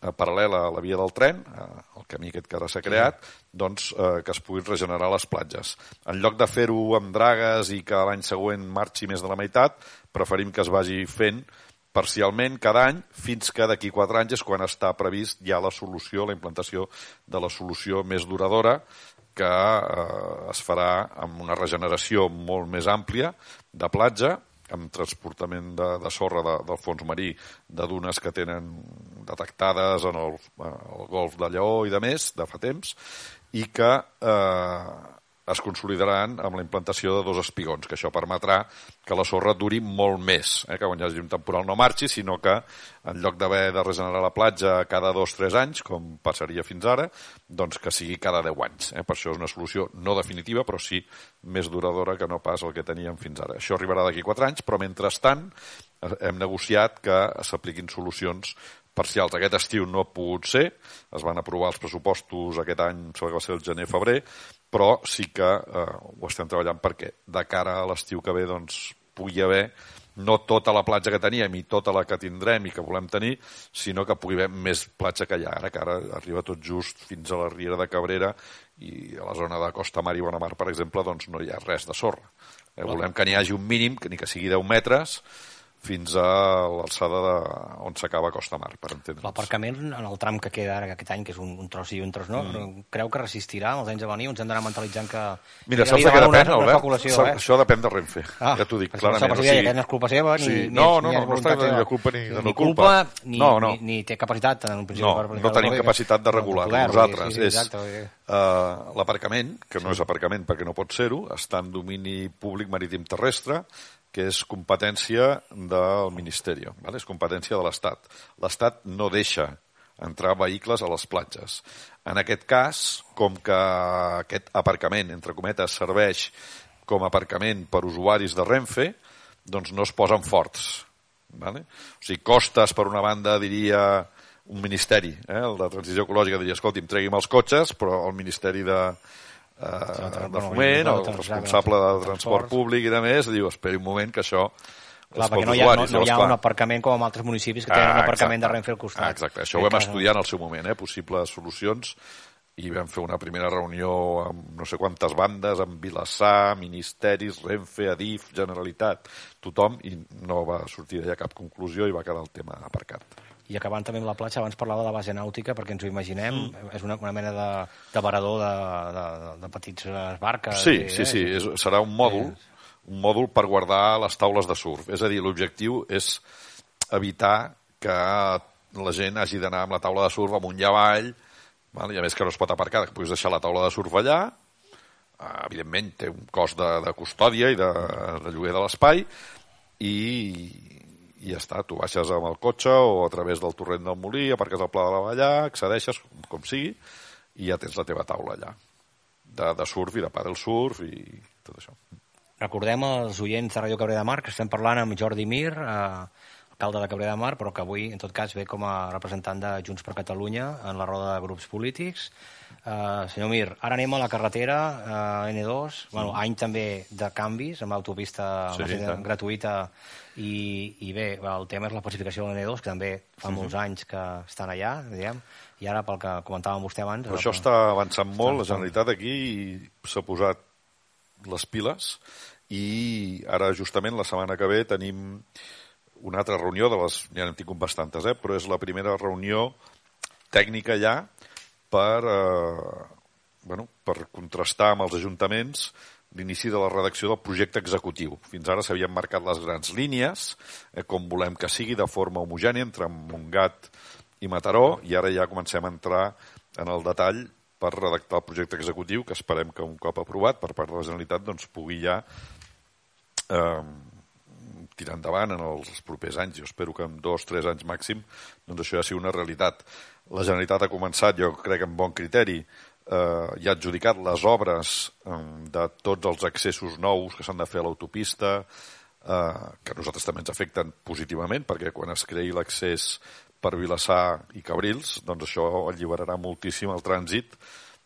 eh, paral·lela a la via del tren, eh, el camí aquest que ara s'ha creat, doncs eh, que es puguin regenerar les platges. En lloc de fer-ho amb dragues i que l'any següent marxi més de la meitat, preferim que es vagi fent parcialment cada any fins que d'aquí quatre anys és quan està previst ja la solució, la implantació de la solució més duradora que eh, es farà amb una regeneració molt més àmplia de platja, amb transportament de, de sorra de, del fons marí de dunes que tenen detectades en el, el golf de Lleó i de més, de fa temps, i que eh, es consolidaran amb la implantació de dos espigons, que això permetrà que la sorra duri molt més, eh, que quan hi hagi un temporal no marxi, sinó que en lloc d'haver de regenerar la platja cada dos o tres anys, com passaria fins ara, doncs que sigui cada deu anys. Eh? Per això és una solució no definitiva, però sí més duradora que no pas el que teníem fins ara. Això arribarà d'aquí quatre anys, però mentrestant eh, hem negociat que s'apliquin solucions parcials. Aquest estiu no ha pogut ser, es van aprovar els pressupostos aquest any, sembla que va ser el gener-febrer, però sí que eh, ho estem treballant perquè de cara a l'estiu que ve doncs, pugui haver no tota la platja que teníem i tota la que tindrem i que volem tenir, sinó que pugui haver més platja que hi ha ara, que ara arriba tot just fins a la Riera de Cabrera i a la zona de Costa Mar i Bonamar, per exemple, doncs no hi ha res de sorra. Eh, volem que n'hi hagi un mínim, que ni que sigui 10 metres, fins a l'alçada de, on s'acaba Costa Mar, per entendre'ns. L'aparcament en el tram que queda ara aquest any, que és un, un tros i un tros no, mm. creu que resistirà els anys a venir? Ens hem d'anar mentalitzant que... Mira, saps de què depèn, una, Albert? Una eh? Això depèn de Renfe, ah, ja t'ho dic, clarament. No, o sigui, no és culpa seva, ni, sí. ni, no, no, no, no, no de culpa ni de no culpa, ni, no, no. Ni, ni té capacitat en un principi. No, per no tenim capacitat de regular nosaltres. Sí, sí, és uh, l'aparcament, que no és aparcament perquè no pot ser-ho, està en domini públic marítim terrestre, que és competència del Ministeri, ¿vale? és competència de l'Estat. L'Estat no deixa entrar vehicles a les platges. En aquest cas, com que aquest aparcament, entre cometes, serveix com a aparcament per usuaris de Renfe, doncs no es posen forts. Vale? O sigui, costes, per una banda, diria un ministeri, eh? el de transició ecològica diria, escolti'm, tregui'm els cotxes, però el Ministeri de, eh, de foment, el responsable de transport públic i de més, diu, esperi un moment que això Clar, perquè no hi, ha, no, no hi ha un aparcament com en altres municipis que tenen ah, un aparcament de Renfe al costat. Ah, exacte, això ho vam estudiar en el seu moment, eh, possibles solucions, i vam fer una primera reunió amb no sé quantes bandes, amb Vilassar, Ministeris, Renfe, Adif, Generalitat, tothom, i no va sortir d'allà cap conclusió i va quedar el tema aparcat. I acabant també amb la platja, abans parlava de base nàutica, perquè ens ho imaginem, mm. és una, una mena de, de varador de, de, de petits barques. Sí, i, sí, eh? sí, és, serà un mòdul, és... un mòdul per guardar les taules de surf. És a dir, l'objectiu és evitar que la gent hagi d'anar amb la taula de surf amunt i avall, val? i a més que no es pot aparcar, que puguis deixar la taula de surf allà, eh, evidentment té un cost de, de custòdia i de, de lloguer de l'espai, i, i ja està, tu baixes amb el cotxe o a través del torrent del Molí, aparques al Pla de la Vallà, accedeixes, com, com sigui, i ja tens la teva taula allà, de, de surf i de paddle surf i tot això. Recordem als oients de Radio Cabrera de Mar que estem parlant amb Jordi Mir, eh, alcalde de Cabrera de Mar, però que avui, en tot cas, ve com a representant de Junts per Catalunya en la roda de grups polítics. Uh, senyor Mir, ara anem a la carretera uh, N2, bueno, any també de canvis amb autopista sí, gratuïta i, i bé, el tema és la pacificació de l'N2, que també fa molts anys que estan allà, diguem, i ara pel que comentàvem vostè abans... Però això que... està avançant molt, la Generalitat aquí s'ha posat les piles i ara justament la setmana que ve tenim una altra reunió, de les ja n'hem tingut bastantes, eh? però és la primera reunió tècnica ja per, eh, bueno, per contrastar amb els ajuntaments l'inici de la redacció del projecte executiu. Fins ara s'havien marcat les grans línies, eh, com volem que sigui, de forma homogènia entre Montgat i Mataró, i ara ja comencem a entrar en el detall per redactar el projecte executiu, que esperem que un cop aprovat per part de la Generalitat doncs, pugui ja eh, tirar endavant en els propers anys. Jo espero que en dos, tres anys màxim doncs això ja sigui una realitat. La Generalitat ha començat, jo crec, amb bon criteri, eh, ja ha adjudicat les obres eh, de tots els accessos nous que s'han de fer a l'autopista, eh, que a nosaltres també ens afecten positivament, perquè quan es creï l'accés per Vilassar i Cabrils, doncs això alliberarà moltíssim el trànsit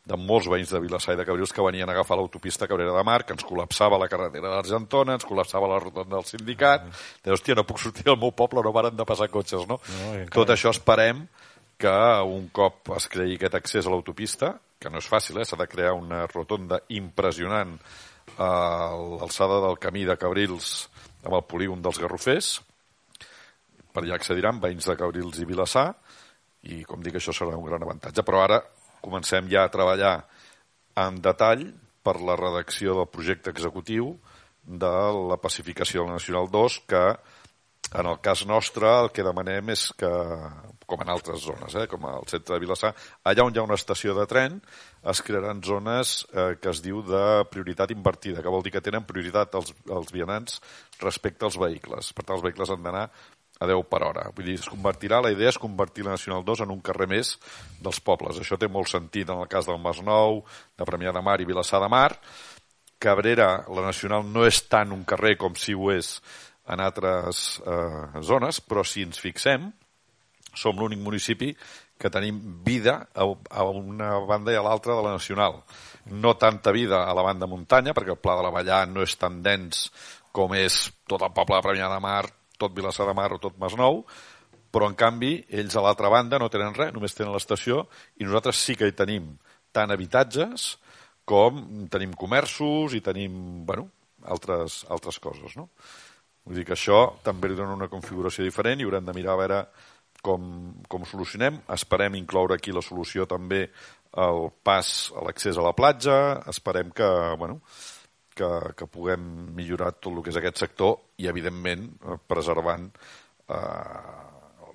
de molts veïns de Vilassar i de Cabrils que venien a agafar l'autopista Cabrera de Mar, que ens col·lapsava la carretera d'Argentona, ens col·lapsava la rotonda del sindicat. Mm. De, hòstia, no puc sortir del meu poble, no varen de passar cotxes, no? no Tot això esperem que un cop es creï aquest accés a l'autopista, que no és fàcil, eh? s'ha de crear una rotonda impressionant a l'alçada del camí de Cabrils amb el polígon dels Garrofers, per allà accediran veïns de Cabrils i Vilassar, i com dic, això serà un gran avantatge. Però ara comencem ja a treballar en detall per la redacció del projecte executiu de la pacificació de la Nacional 2, que en el cas nostre el que demanem és que, com en altres zones, eh, com al centre de Vilassar, allà on hi ha una estació de tren es crearan zones eh, que es diu de prioritat invertida, que vol dir que tenen prioritat els, els vianants respecte als vehicles. Per tant, els vehicles han d'anar a 10 per hora. Vull dir, es convertirà, la idea és convertir la Nacional 2 en un carrer més dels pobles. Això té molt sentit en el cas del Masnou, de Premià de Mar i Vilassar de Mar. Cabrera, la Nacional, no és tant un carrer com si ho és en altres eh, zones, però si ens fixem, som l'únic municipi que tenim vida a, a una banda i a l'altra de la Nacional. No tanta vida a la banda muntanya, perquè el Pla de la Vallà no és tan dens com és tot el poble de Premià de Mar, tot Vilassar de Mar o tot Masnou, però en canvi ells a l'altra banda no tenen res, només tenen l'estació i nosaltres sí que hi tenim tant habitatges com tenim comerços i tenim, bueno, altres, altres coses, no? Vull dir que això també li dona una configuració diferent i haurem de mirar a veure com, com solucionem. Esperem incloure aquí la solució també el pas a l'accés a la platja. Esperem que, bueno, que, que puguem millorar tot el que és aquest sector i, evidentment, eh, preservant eh,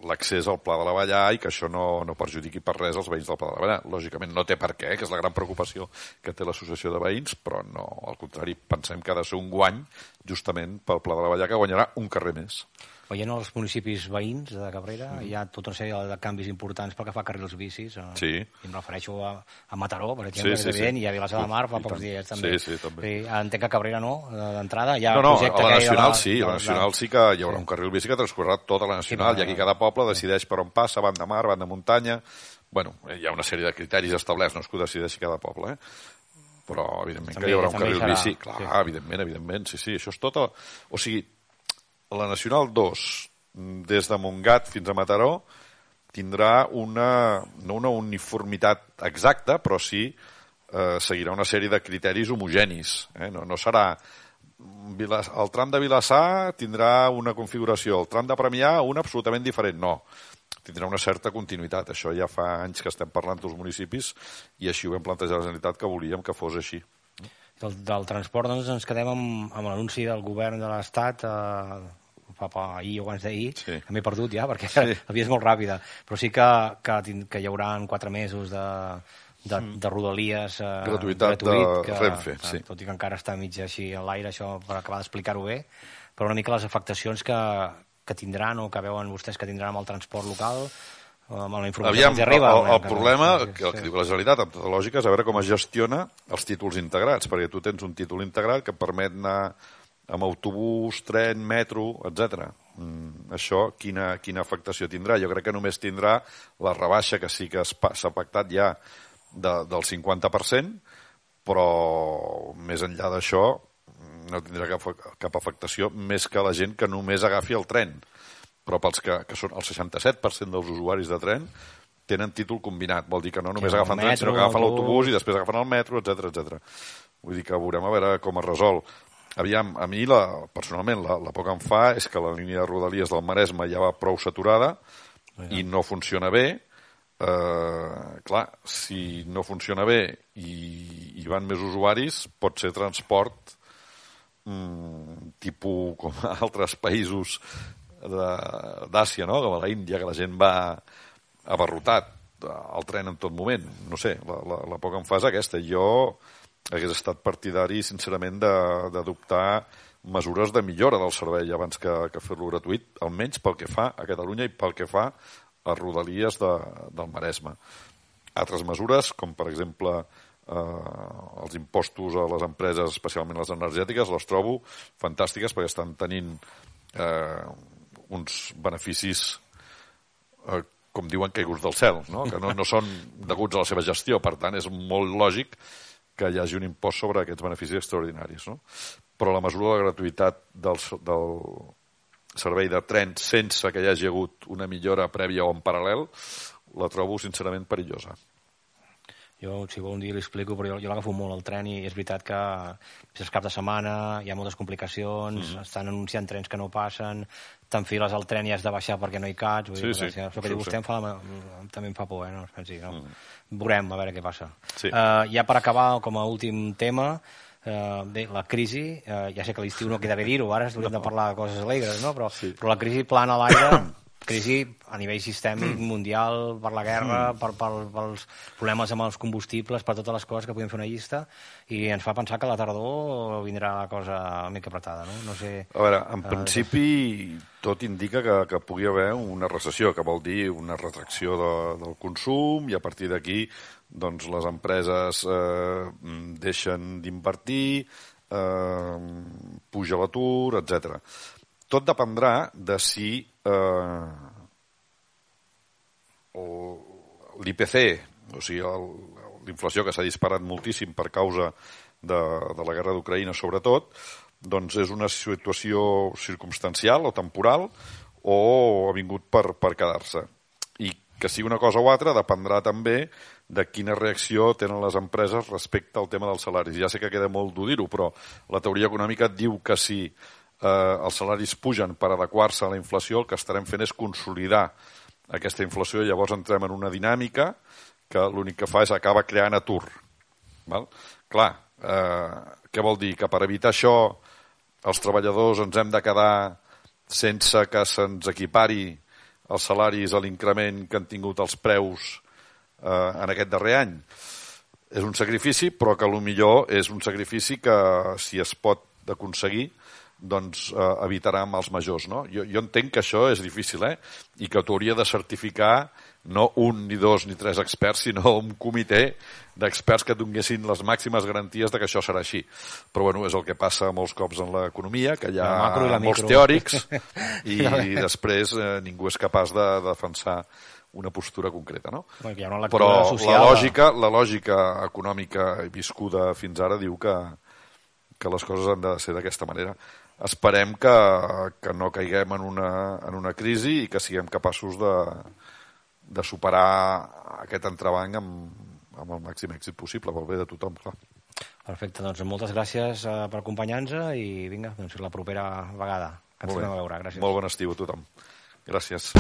l'accés al Pla de la Vallà i que això no, no perjudiqui per res els veïns del Pla de la Vallà. Lògicament no té per què, que és la gran preocupació que té l'associació de veïns, però no, al contrari, pensem que ha de ser un guany justament pel Pla de la Vallà que guanyarà un carrer més veient els municipis veïns de Cabrera, mm. hi ha tota una sèrie de canvis importants pel que fa a carrils bicis. Eh, sí. I em refereixo a, a Mataró, per exemple, sí, sí, evident, sí. i a Vilassar de Mar fa pocs dies també. Sí, sí, també. Sí, entenc que Cabrera no, d'entrada. Hi ha no, no, a la Nacional la, sí, a la Nacional sí que hi haurà sí. un carril bici que transcorrerà tota la Nacional, sí, i aquí cada poble decideix per on passa, banda mar, banda muntanya... Bueno, hi ha una sèrie de criteris establerts, no és que ho decideixi cada poble, eh? però evidentment també, que hi haurà un carril bici, clar, sí. evidentment, evidentment, sí, sí, això és tot... A... O sigui, la Nacional 2 des de Montgat fins a Mataró tindrà una, no una uniformitat exacta, però sí eh, seguirà una sèrie de criteris homogenis. Eh? No, no serà el tram de Vilassar tindrà una configuració, el tram de Premià una absolutament diferent, no. Tindrà una certa continuïtat. Això ja fa anys que estem parlant dels municipis i així ho vam plantejar a la Generalitat que volíem que fos així. Del, del transport doncs, ens quedem amb, amb l'anunci del govern de l'Estat eh, fa, fa ahir o abans d'ahir, sí. m'he perdut ja, perquè sí. la vida és molt ràpida, però sí que, que, que hi haurà quatre mesos de, de, mm. de rodalies eh, gratuïtat gratuït, de que, Renfe, que, sí. tot i que encara està mig així a l'aire, això per acabar d'explicar-ho bé, però una mica les afectacions que, que tindran o que veuen vostès que tindran amb el transport local, amb la informació Aviam, que arriba. El, el, el problema, que el que diu la Generalitat, amb tota lògica, és a veure com es gestiona els títols integrats, perquè tu tens un títol integrat que permet anar amb autobús, tren, metro, etc. Mm, això quina, quina afectació tindrà? Jo crec que només tindrà la rebaixa que sí que s'ha pactat ja de, del 50%, però més enllà d'això no tindrà cap, cap afectació més que la gent que només agafi el tren. Però pels que, que són el 67% dels usuaris de tren tenen títol combinat. Vol dir que no només sí, agafen metro, tren, sinó que agafen l'autobús i després agafen el metro, etc etc. Vull dir que veurem a veure com es resol. Aviam, a mi la, personalment la, la por que em fa és que la línia de Rodalies del Maresme ja va prou saturada ja. i no funciona bé. Eh, clar, si no funciona bé i, i van més usuaris, pot ser transport mm, tipus com a altres països d'Àsia, no? com a la Índia, que la gent va abarrotat al tren en tot moment. No sé, la, la, la por que em aquesta. Jo hagués estat partidari, sincerament, d'adoptar mesures de millora del servei abans que, que fer-lo gratuït, almenys pel que fa a Catalunya i pel que fa a Rodalies de, del Maresme. Altres mesures, com per exemple eh, els impostos a les empreses, especialment les energètiques, les trobo fantàstiques perquè estan tenint eh, uns beneficis eh, com diuen caiguts del cel, no? que no, no són deguts a la seva gestió. Per tant, és molt lògic que hi hagi un impost sobre aquests beneficis extraordinaris. No? Però la mesura de la gratuïtat del, del servei de tren sense que hi hagi hagut una millora prèvia o en paral·lel la trobo sincerament perillosa. Jo, si vol, un dia li explico, però jo, jo l'agafo molt al tren i és veritat que és cap de setmana, hi ha moltes complicacions, mm -hmm. estan anunciant trens que no passen, t'enfiles al tren i has de baixar perquè no hi caps. Vull sí, dir, sí. Això que sí, diu vostè sí. em fa, també em fa por, eh? No, pensi, no? Mm. Veurem, a veure què passa. Sí. Uh, ja per acabar, com a últim tema, Uh, bé, la crisi, uh, ja sé que l'estiu no queda bé dir-ho, ara hauríem de parlar de coses alegres, no? però, Sí. però la crisi plana a l'aire, crisi a nivell sistèmic, mundial, per la guerra, Mm. per, per, pels problemes amb els combustibles, per totes les coses que podem fer una llista, i ens fa pensar que a la tardor vindrà la cosa una mica apretada, no? No sé... A veure, en Ah, principi tot indica que, que pugui haver una recessió, que vol dir una retracció de, del consum i a partir d'aquí doncs, les empreses eh, deixen d'invertir, eh, puja l'atur, etc. Tot dependrà de si eh, l'IPC, o sigui, l'inflació que s'ha disparat moltíssim per causa de, de la guerra d'Ucraïna sobretot, doncs és una situació circumstancial o temporal o ha vingut per, per quedar-se. I que sigui una cosa o altra dependrà també de quina reacció tenen les empreses respecte al tema dels salaris. Ja sé que queda molt dur dir-ho, però la teoria econòmica diu que si eh, els salaris pugen per adequar-se a la inflació, el que estarem fent és consolidar aquesta inflació i llavors entrem en una dinàmica que l'únic que fa és acabar creant atur. Val? Clar, eh, què vol dir? Que per evitar això els treballadors ens hem de quedar sense que se'ns equipari els salaris a l'increment que han tingut els preus eh, en aquest darrer any. És un sacrifici, però que millor és un sacrifici que, si es pot aconseguir, doncs eh, evitarà amb els majors. No? Jo, jo entenc que això és difícil, eh? I que t'hauria de certificar no un, ni dos, ni tres experts, sinó un comitè d'experts que donguessin les màximes garanties de que això serà així. Però bueno, és el que passa molts cops en l'economia, que hi ha La i molts micro. teòrics i després eh, ningú és capaç de, de defensar una postura concreta, no? Una Però social la lògica, la lògica econòmica viscuda fins ara diu que, que les coses han de ser d'aquesta manera. Esperem que, que no caiguem en una, en una crisi i que siguem capaços de, de superar aquest entrebanc amb, amb el màxim èxit possible, pel bé de tothom, clar. Perfecte, doncs moltes gràcies eh, per acompanyar-nos i vinga, doncs la propera vegada que ens tornem a veure. Gràcies. Molt bon estiu a tothom. Gràcies.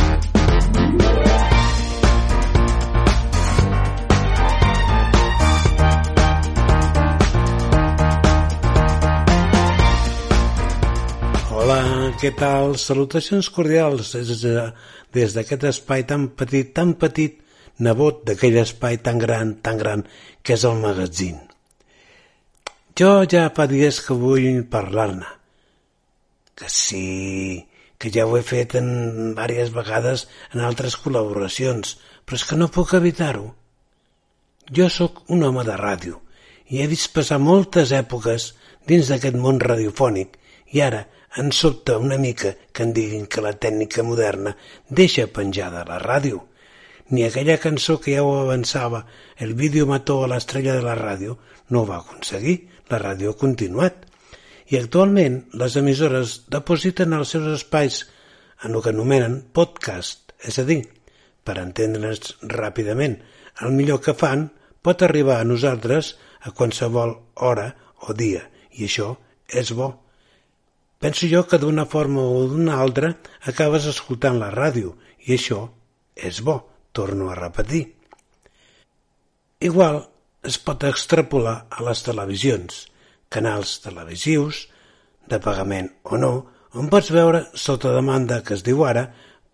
Hola, què tal? Salutacions cordials des de- des d'aquest espai tan petit, tan petit, nebot d'aquell espai tan gran, tan gran, que és el magazín. Jo ja fa dies que vull parlar-ne. Que sí, que ja ho he fet en diverses vegades en altres col·laboracions, però és que no puc evitar-ho. Jo sóc un home de ràdio i he vist passar moltes èpoques dins d'aquest món radiofònic i ara em sobta una mica que em diguin que la tècnica moderna deixa penjada la ràdio. Ni aquella cançó que ja ho avançava, el vídeo mató a l'estrella de la ràdio, no ho va aconseguir, la ràdio ha continuat. I actualment les emissores depositen els seus espais en el que anomenen podcast, és a dir, per entendre'ns ràpidament, el millor que fan pot arribar a nosaltres a qualsevol hora o dia, i això és bo. Penso jo que d'una forma o d'una altra acabes escoltant la ràdio, i això és bo, torno a repetir. Igual es pot extrapolar a les televisions, canals televisius, de pagament o no, on pots veure sota demanda que es diu ara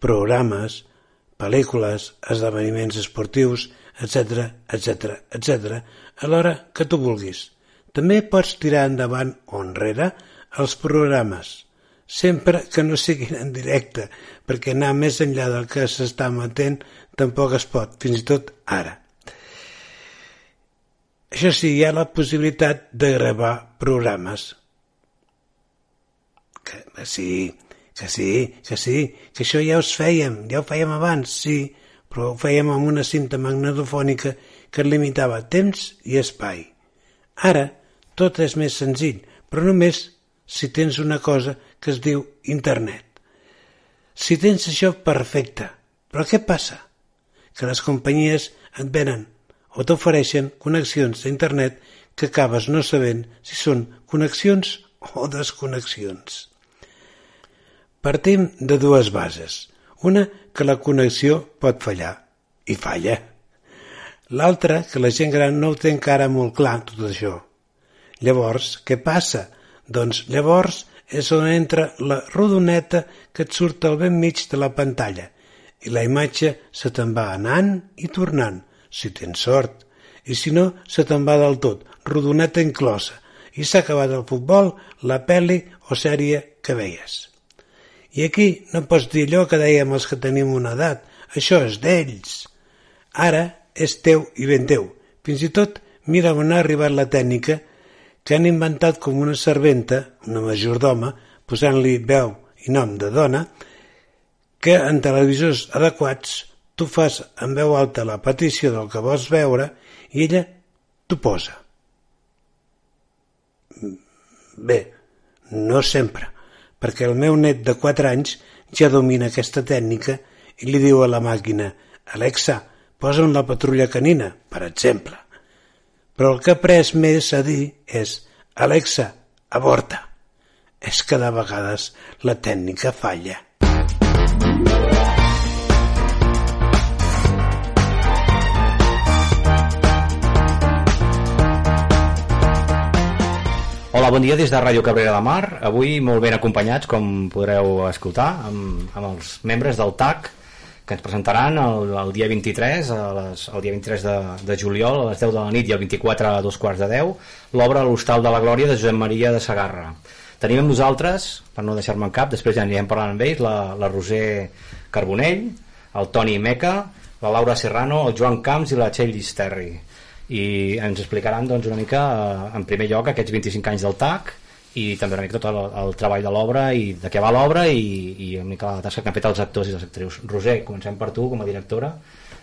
programes, pel·lícules, esdeveniments esportius, etc, etc, etc, a l'hora que tu vulguis. També pots tirar endavant o enrere els programes, sempre que no siguin en directe, perquè anar més enllà del que s'està emetent tampoc es pot, fins i tot ara. Això sí, hi ha la possibilitat de gravar programes. Que, que sí, que sí, que sí, que això ja us fèiem, ja ho fèiem abans, sí, però ho fèiem amb una cinta magnetofònica que limitava temps i espai. Ara tot és més senzill, però només si tens una cosa que es diu internet. Si tens això, perfecte. Però què passa? Que les companyies et venen o t'ofereixen connexions d'internet que acabes no sabent si són connexions o desconnexions. Partim de dues bases. Una, que la connexió pot fallar. I falla. L'altra, que la gent gran no ho té encara molt clar, tot això. Llavors, què passa? Doncs llavors és on entra la rodoneta que et surt al ben mig de la pantalla i la imatge se te'n va anant i tornant, si tens sort, i si no, se te'n va del tot, rodoneta inclosa, i s'ha acabat el futbol, la pel·li o sèrie que veies. I aquí no pots dir allò que dèiem els que tenim una edat, això és d'ells. Ara és teu i ben teu. Fins i tot mira on ha arribat la tècnica que han inventat com una serventa, una majordoma, posant-li veu i nom de dona, que en televisors adequats tu fas en veu alta la petició del que vols veure i ella t'ho posa. Bé, no sempre, perquè el meu net de 4 anys ja domina aquesta tècnica i li diu a la màquina Alexa, posa'm la patrulla canina, per exemple. Però el que ha pres més a dir és Alexa, aborta. És que de vegades la tècnica falla. Hola, bon dia des de Ràdio Cabrera de Mar. Avui molt ben acompanyats, com podreu escoltar, amb, amb els membres del TAC, que ens presentaran el, el dia 23, a les, el dia 23 de, de juliol, a les 10 de la nit i el 24 a dos quarts de 10, l'obra L'Hostal de la Glòria de Josep Maria de Sagarra. Tenim amb nosaltres, per no deixar-me en cap, després ja anirem parlant amb ells, la, la Roser Carbonell, el Toni Meca, la Laura Serrano, el Joan Camps i la Txell Llisterri. I ens explicaran doncs, una mica, eh, en primer lloc, aquests 25 anys del TAC, i també una mica tot el, el treball de l'obra i de què va l'obra i, i una mica la tasca que han fet els actors i les actrius. Roser, comencem per tu com a directora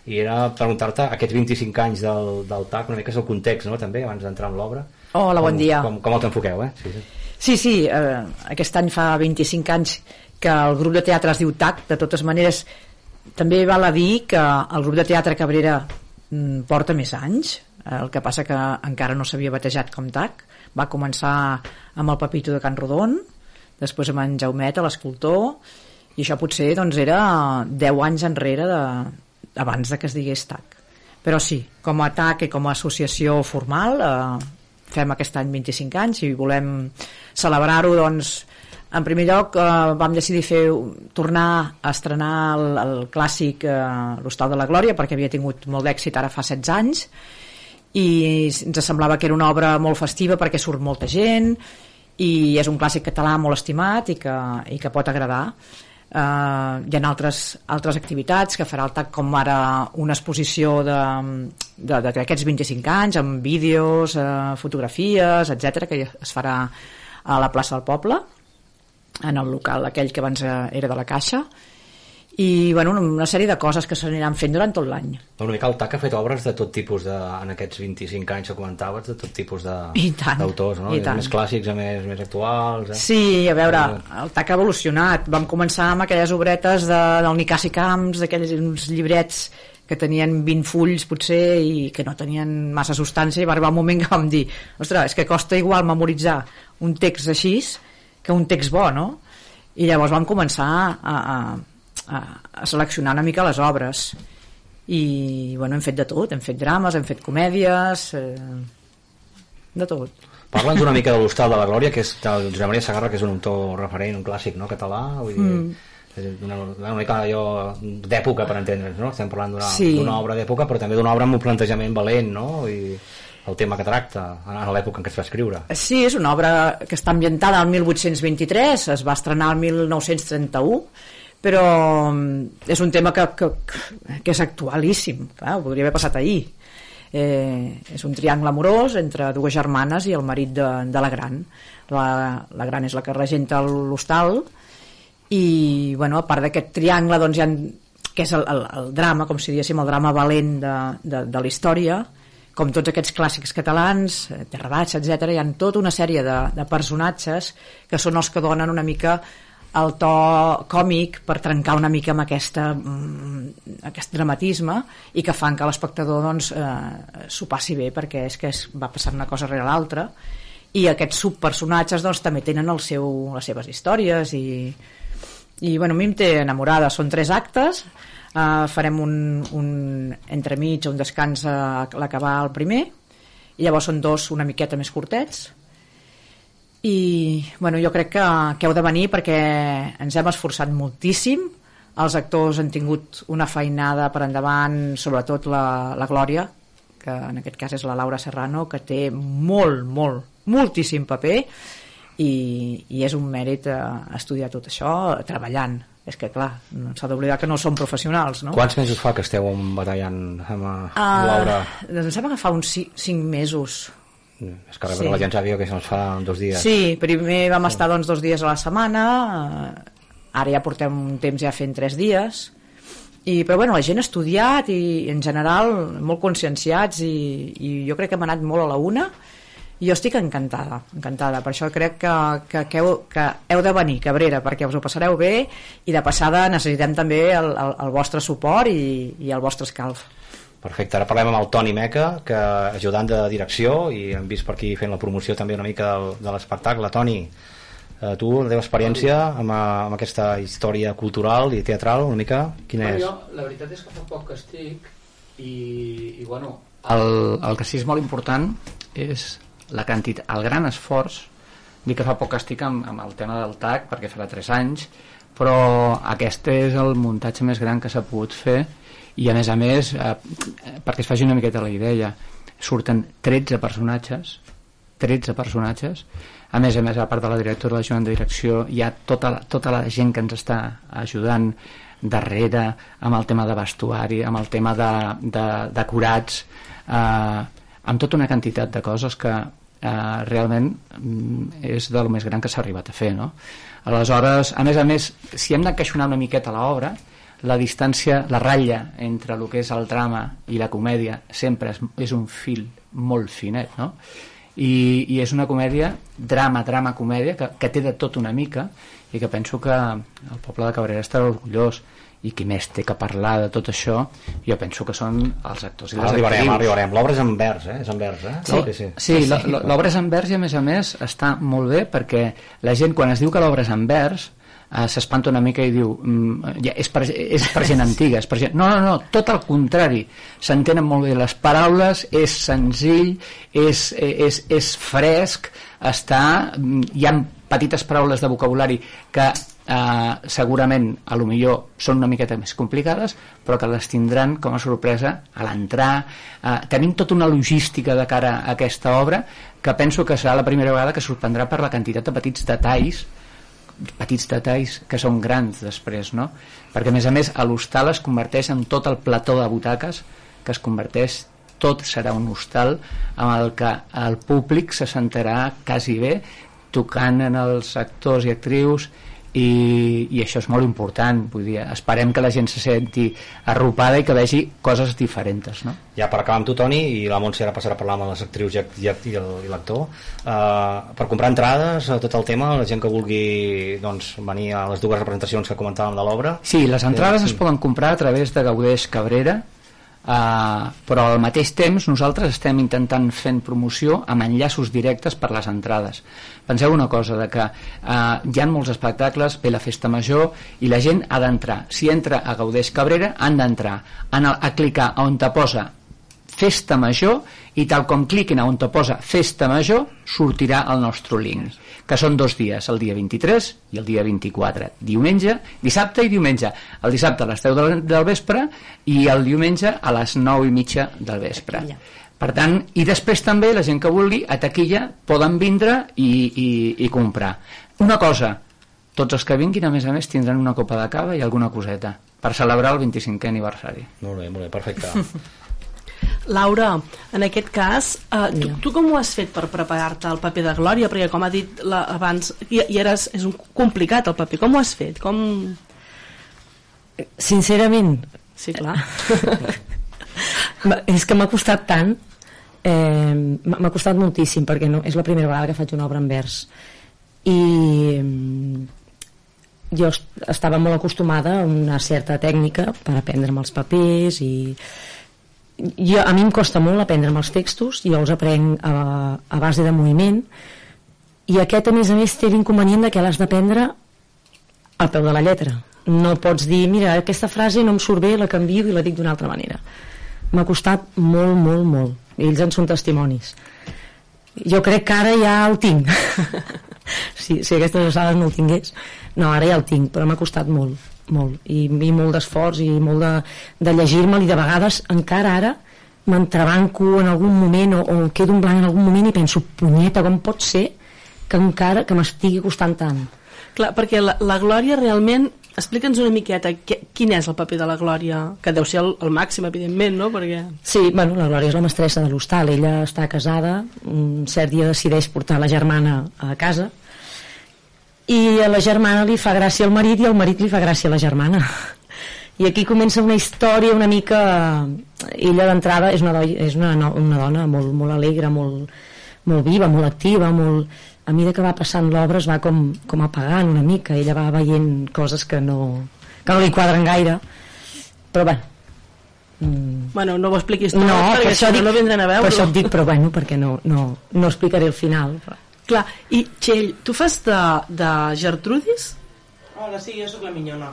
i era preguntar-te aquests 25 anys del, del TAC, una mica és el context no? també, abans d'entrar en l'obra Hola, bon com, dia com, com el t'enfoqueu eh? sí, sí. Sí, sí, eh, aquest any fa 25 anys que el grup de teatre es diu TAC, de totes maneres també val a dir que el grup de teatre Cabrera mm, porta més anys, el que passa que encara no s'havia batejat com TAC va començar amb el Papito de Can Rodon després amb en Jaumet, l'escultor i això potser doncs, era 10 anys enrere de, abans de que es digués TAC. Però sí, com a TAC i com a associació formal eh, fem aquest any 25 anys i volem celebrar-ho doncs en primer lloc eh, vam decidir fer tornar a estrenar el, el clàssic eh, l'Hostal de la Glòria perquè havia tingut molt d'èxit ara fa 16 anys i ens semblava que era una obra molt festiva perquè surt molta gent i és un clàssic català molt estimat i que, i que pot agradar. Uh, hi ha altres, altres activitats que farà el TAC com ara una exposició d'aquests 25 anys amb vídeos, uh, fotografies etc que es farà a la plaça del Poble en el local aquell que abans era de la Caixa i bueno, una sèrie de coses que s'aniran fent durant tot l'any. Una mica el TAC ha fet obres de tot tipus de, en aquests 25 anys que comentaves, de tot tipus d'autors, no? I tant. Més clàssics a més, més actuals. Eh? Sí, a veure, el TAC ha evolucionat. Vam començar amb aquelles obretes de, del Nicasi Camps, d'aquells llibrets que tenien 20 fulls potser i que no tenien massa substància i va arribar un moment que vam dir ostres, és que costa igual memoritzar un text així que un text bo, no? I llavors vam començar a, a, a, a seleccionar una mica les obres i bueno, hem fet de tot, hem fet drames, hem fet comèdies eh, de tot Parla'ns una mica de l'Hostal de la Glòria que és del Josep Maria Sagarra que és un autor referent, un clàssic no, català vull dir, mm. una, una mica allò d'època per entendre'ns no? estem parlant d'una Sí. obra d'època però també d'una obra amb un plantejament valent no? i el tema que tracta a l'època en què es va escriure Sí, és una obra que està ambientada al 1823, es va estrenar el 1931, però mm, és un tema que, que, que és actualíssim, clar, ho podria haver passat ahir. Eh, és un triangle amorós entre dues germanes i el marit de, de la gran. La, la gran és la que regenta l'hostal i bueno, a part d'aquest triangle doncs, hi ha, que és el, el, el drama, com si diguéssim el drama valent de, de, de la història, com tots aquests clàssics catalans, Terra Baixa, etc, hi ha tota una sèrie de, de personatges que són els que donen una mica el to còmic per trencar una mica amb aquesta, mm, aquest dramatisme i que fan que l'espectador doncs, eh, s'ho passi bé perquè és que es, va passar una cosa rere l'altra. I aquests subpersonatges doncs, també tenen el seu, les seves històries i, i bueno, a mi em té enamorada. Són tres actes. Uh, farem un, un entremig un descans a l'acabar el primer. I llavors són dos una miqueta més curtets i bueno, jo crec que, que heu de venir perquè ens hem esforçat moltíssim els actors han tingut una feinada per endavant sobretot la, la Glòria que en aquest cas és la Laura Serrano que té molt, molt, moltíssim paper i, i és un mèrit eh, estudiar tot això treballant és que clar, no s'ha d'oblidar que no som professionals no? Quants mesos fa que esteu batallant amb uh, Laura? Doncs em sembla que fa uns 5 mesos és que sí. la gent sabia que se'ns fa dos dies. Sí, primer vam estar doncs, dos dies a la setmana, eh, ara ja portem un temps ja fent tres dies, i, però bueno, la gent ha estudiat i en general molt conscienciats i, i jo crec que hem anat molt a la una i jo estic encantada, encantada. Per això crec que, que, que, heu, que heu de venir, Cabrera, perquè us ho passareu bé i de passada necessitem també el, el, el vostre suport i, i el vostre escalf. Perfecte, ara parlem amb el Toni Meca, que ajudant de direcció, i hem vist per aquí fent la promoció també una mica del, de l'espectacle. Toni, eh, tu, la teva experiència amb, amb aquesta història cultural i teatral, una mica, quina és? Jo, la veritat és que fa poc que estic i, i bueno, el, el que sí és molt important és la quantitat, el gran esforç dic que fa poc que estic amb, amb el tema del TAC perquè farà 3 anys però aquest és el muntatge més gran que s'ha pogut fer i a més a més eh, perquè es faci una miqueta la idea surten 13 personatges 13 personatges a més a més a part de la directora la Junta de Direcció hi ha tota la, tota la gent que ens està ajudant darrere amb el tema de vestuari amb el tema de, de, de curats eh, amb tota una quantitat de coses que eh, realment mm, és del més gran que s'ha arribat a fer no? aleshores, a més a més si hem d'encaixonar una miqueta l'obra la distància, la ratlla entre el que és el drama i la comèdia sempre és, és un fil molt finet, no? I, i és una comèdia, drama, drama, comèdia, que, que té de tot una mica i que penso que el poble de Cabrera estarà orgullós i qui més té que parlar de tot això jo penso que són els actors i les arribarem, actrius arribarem, l'obra és en vers eh? és en vers, eh? sí, sí, sí. sí l'obra és en vers i a més a més està molt bé perquè la gent quan es diu que l'obra és en vers eh, s'espanta una mica i diu mm, ja, és, per, és per gent antiga és per gent... no, no, no, tot el contrari s'entenen molt bé. Les paraules és senzill, és, és, és fresc està, mm, hi ha petites paraules de vocabulari que eh, segurament a lo millor són una miqueta més complicades però que les tindran com a sorpresa a l'entrar. Eh, tenim tota una logística de cara a aquesta obra que penso que serà la primera vegada que sorprendrà per la quantitat de petits detalls petits detalls que són grans després, no? Perquè a més a més a l'hostal es converteix en tot el plató de butaques que es converteix tot serà un hostal amb el que el públic se sentarà quasi bé tocant en els actors i actrius i, i això és molt important vull dir, esperem que la gent se senti arropada i que vegi coses diferents no? ja per acabar amb tu Toni i la Montse ara passarà a parlar amb les actrius i, i, i l'actor uh, per comprar entrades a tot el tema la gent que vulgui doncs, venir a les dues representacions que comentàvem de l'obra Sí, les entrades eh, sí. es poden comprar a través de Gaudeix Cabrera Uh, però al mateix temps nosaltres estem intentant fent promoció amb enllaços directes per les entrades. Penseu una cosa de que uh, hi ha molts espectacles, ve la festa major i la gent ha d'entrar, si entra a Gaudeix Cabrera han d'entrar. A clicar on te posa festa major i tal com cliquin a on te posa festa major sortirà el nostre link que són dos dies, el dia 23 i el dia 24, diumenge dissabte i diumenge, el dissabte a les 10 del, del vespre i el diumenge a les 9 i mitja del vespre. Per tant, i després també la gent que vulgui a taquilla poden vindre i, i, i comprar. Una cosa, tots els que vinguin a més a més tindran una copa de cava i alguna coseta per celebrar el 25è aniversari. Molt bé, molt bé, perfecte Laura, en aquest cas, eh, tu, tu com ho has fet per preparar-te al paper de Glòria? Perquè, com ha dit la, abans, i, i era, és un, complicat el paper. Com ho has fet? Com... Sincerament... Sí, clar. és que m'ha costat tant, eh, m'ha costat moltíssim, perquè no, és la primera vegada que faig una obra en vers. I jo est- estava molt acostumada a una certa tècnica per aprendre'm els papers i jo, a mi em costa molt aprendre'm els textos jo els aprenc a, a base de moviment i aquest a més a més té l'inconvenient que l'has d'aprendre al peu de la lletra. No pots dir, mira, aquesta frase no em surt bé la canvio i la dic d'una altra manera. M'ha costat molt, molt, molt. Ells en són testimonis. Jo crec que ara ja el tinc. Si, si aquestes alçades no el tingués. No, ara ja el tinc, però m'ha costat molt molt, i, i molt d'esforç i molt de, de llegir-me'l i de vegades encara ara m'entrebanco en algun moment o, o quedo en blanc en algun moment i penso, punyeta, com pot ser que encara que m'estigui costant tant Clar, perquè la, la Glòria realment... Explica'ns una miqueta què, quin és el paper de la Glòria, que deu ser el, el màxim, evidentment, no? Perquè... Sí, bueno, la Glòria és la mestressa de l'hostal. Ella està casada, un cert dia decideix portar la germana a casa i a la germana li fa gràcia al marit i al marit li fa gràcia a la germana. I aquí comença una història una mica... Ella d'entrada és, una, doi, és una, una dona molt, molt alegre, molt, molt viva, molt activa, molt... A mesura que va passant l'obra es va com, com apagant una mica. Ella va veient coses que no, que no li quadren gaire. Però bueno, Bueno, no ho expliquis tot, no, perquè per això, dic, no, vindran a veure per això et dic, però bueno, perquè no, no, no explicaré el final. Però... Clar, i Txell, tu fas de, de Gertrudis? Hola, sí, jo sóc la minyona.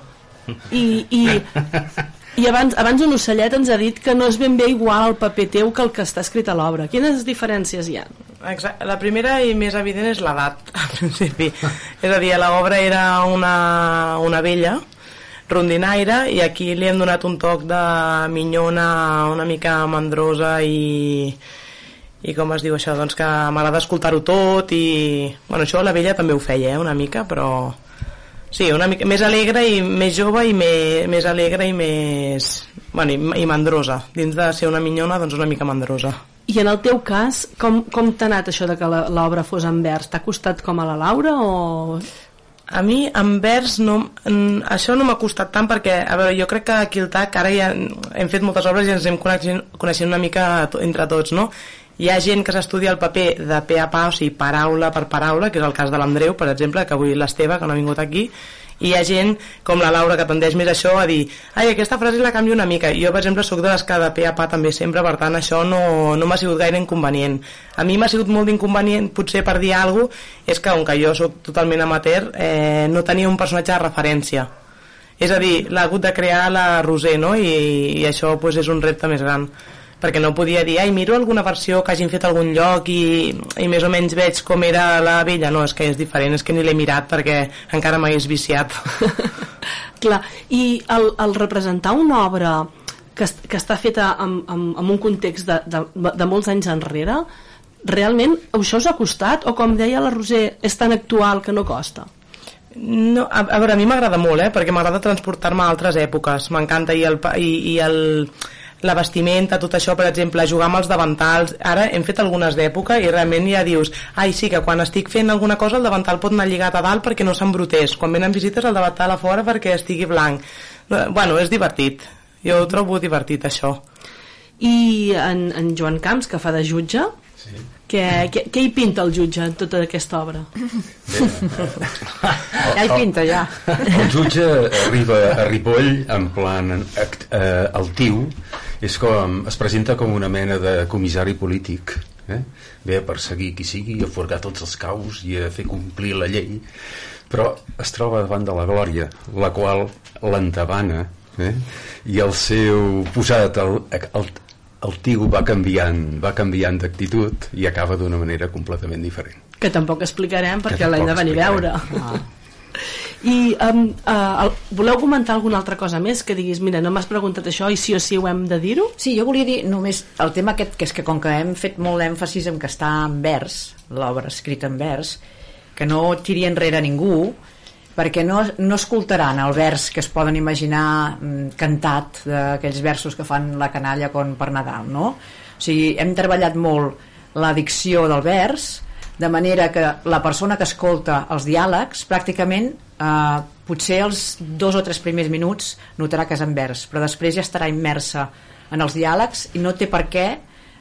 I, i, i abans, abans un ocellet ens ha dit que no és ben bé igual el paper teu que el que està escrit a l'obra. Quines diferències hi ha? Exacte. La primera i més evident és l'edat, al principi. és a dir, l'obra era una, una vella, rondinaire, i aquí li hem donat un toc de minyona una mica mandrosa i, i com es diu això, doncs que m'agrada escoltar-ho tot i, bueno, això la vella també ho feia, eh, una mica, però sí, una mica més alegre i més jove i més, més alegre i més, bueno, i, i mandrosa, dins de ser una minyona, doncs una mica mandrosa. I en el teu cas, com, com t'ha anat això de que la- l'obra fos en vers? T'ha costat com a la Laura o... A mi, en vers, no, això no m'ha costat tant perquè, a veure, jo crec que aquí al TAC ara ja hem fet moltes obres i ens hem coneixent, coneixent una mica entre tots, no? Hi ha gent que s'estudia el paper de pe a pa, o sigui, paraula per paraula, que és el cas de l'Andreu, per exemple, que avui l'Esteve, que no ha vingut aquí, i hi ha gent com la Laura que tendeix més això a dir ai, aquesta frase la canvio una mica. Jo per exemple sóc de les que de pe a pa també sempre per tant això no, no m'ha sigut gaire inconvenient. A mi m'ha sigut molt d'inconvenient potser per dir alguna cosa és que com que jo sóc totalment amateur eh, no tenia un personatge de referència. És a dir, l'ha hagut de crear la Roser no? I, i això pues, és un repte més gran perquè no podia dir, ai, miro alguna versió que hagin fet a algun lloc i, i més o menys veig com era la vella, no, és que és diferent, és que ni l'he mirat perquè encara m'hagués viciat. Clar, i el, el representar una obra que, que està feta amb, amb, amb un context de, de, de molts anys enrere, realment això us ha costat? O com deia la Roser, és tan actual que no costa? No, a, a veure, a mi m'agrada molt, eh, perquè m'agrada transportar-me a altres èpoques, m'encanta i, el, i, i el, la vestimenta, tot això, per exemple, jugar amb els davantals, ara hem fet algunes d'època i realment ja dius, ai sí, que quan estic fent alguna cosa el davantal pot anar lligat a dalt perquè no s'embrutés, quan venen visites el davantal a fora perquè estigui blanc. Eh, Bueno, és divertit, jo ho trobo divertit això. I en, en Joan Camps, que fa de jutge, sí. què, què, què hi pinta el jutge en tota aquesta obra? Ja hi pinta, ja. El jutge arriba a Ripoll en plan act, eh, altiu, és com, es presenta com una mena de comissari polític, eh? ve a perseguir qui sigui, a forgar tots els caus i a fer complir la llei, però es troba davant de la glòria, la qual l'entabana, eh? i el seu posat al, al, el tio va canviant, va canviant d'actitud i acaba d'una manera completament diferent. Que tampoc explicarem perquè l'hem de venir a veure. explicarem. I um, uh, el, voleu comentar alguna altra cosa més que diguis, mira, no m'has preguntat això i sí o sí ho hem de dir-ho? Sí, jo volia dir només el tema aquest, que és que com que hem fet molt èmfasis en que està en vers, l'obra escrita en vers, que no tiri enrere ningú, perquè no, no escoltaran el vers que es poden imaginar mm, cantat d'aquells versos que fan la canalla con per Nadal, no? O sigui, hem treballat molt la dicció del vers, de manera que la persona que escolta els diàlegs pràcticament eh, potser els dos o tres primers minuts notarà que és en vers, però després ja estarà immersa en els diàlegs i no té per què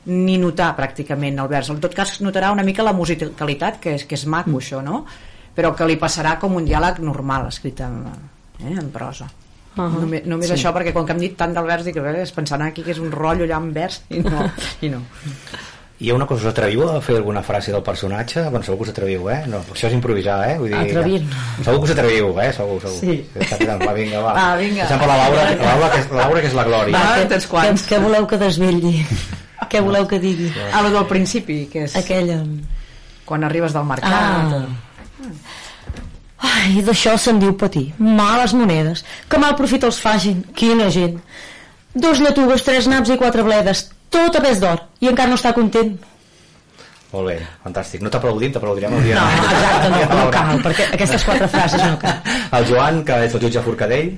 ni notar pràcticament el vers. En tot cas notarà una mica la musicalitat, que és, que és maco això, no? però que li passarà com un diàleg normal escrit en, eh, en prosa Uh -huh. Només, només sí. això, perquè quan que hem dit tant del vers dic, eh, es pensant aquí que és un rotllo allà en vers i no, i no. Hi ha una cosa, us atreviu a fer alguna frase del personatge? Bueno, segur que us atreviu, eh? No, això és improvisar, eh? Vull dir, Atrevir Segur que us atreviu, eh? Segur, segur. Sí. Va, vinga, va. Va, vinga. Deixem per la Laura, la Laura, que és, la Laura, que és la Glòria. Va, què, tens quants? què, què voleu que desvetlli? què voleu que digui? A lo del principi, que és Aquella... quan arribes del mercat. Ah. Ai, d'això se'n diu patir. Males monedes. Que mal profit els fagin. Quina gent. Dos lletugues, tres naps i quatre bledes. Tot a pes d'or. I encara no està content. Molt bé, fantàstic. No t'aplaudim, t'aplaudirem el dia. No, exacte, no, no cal, perquè aquestes quatre frases no cal. El Joan, que és el jutge Forcadell.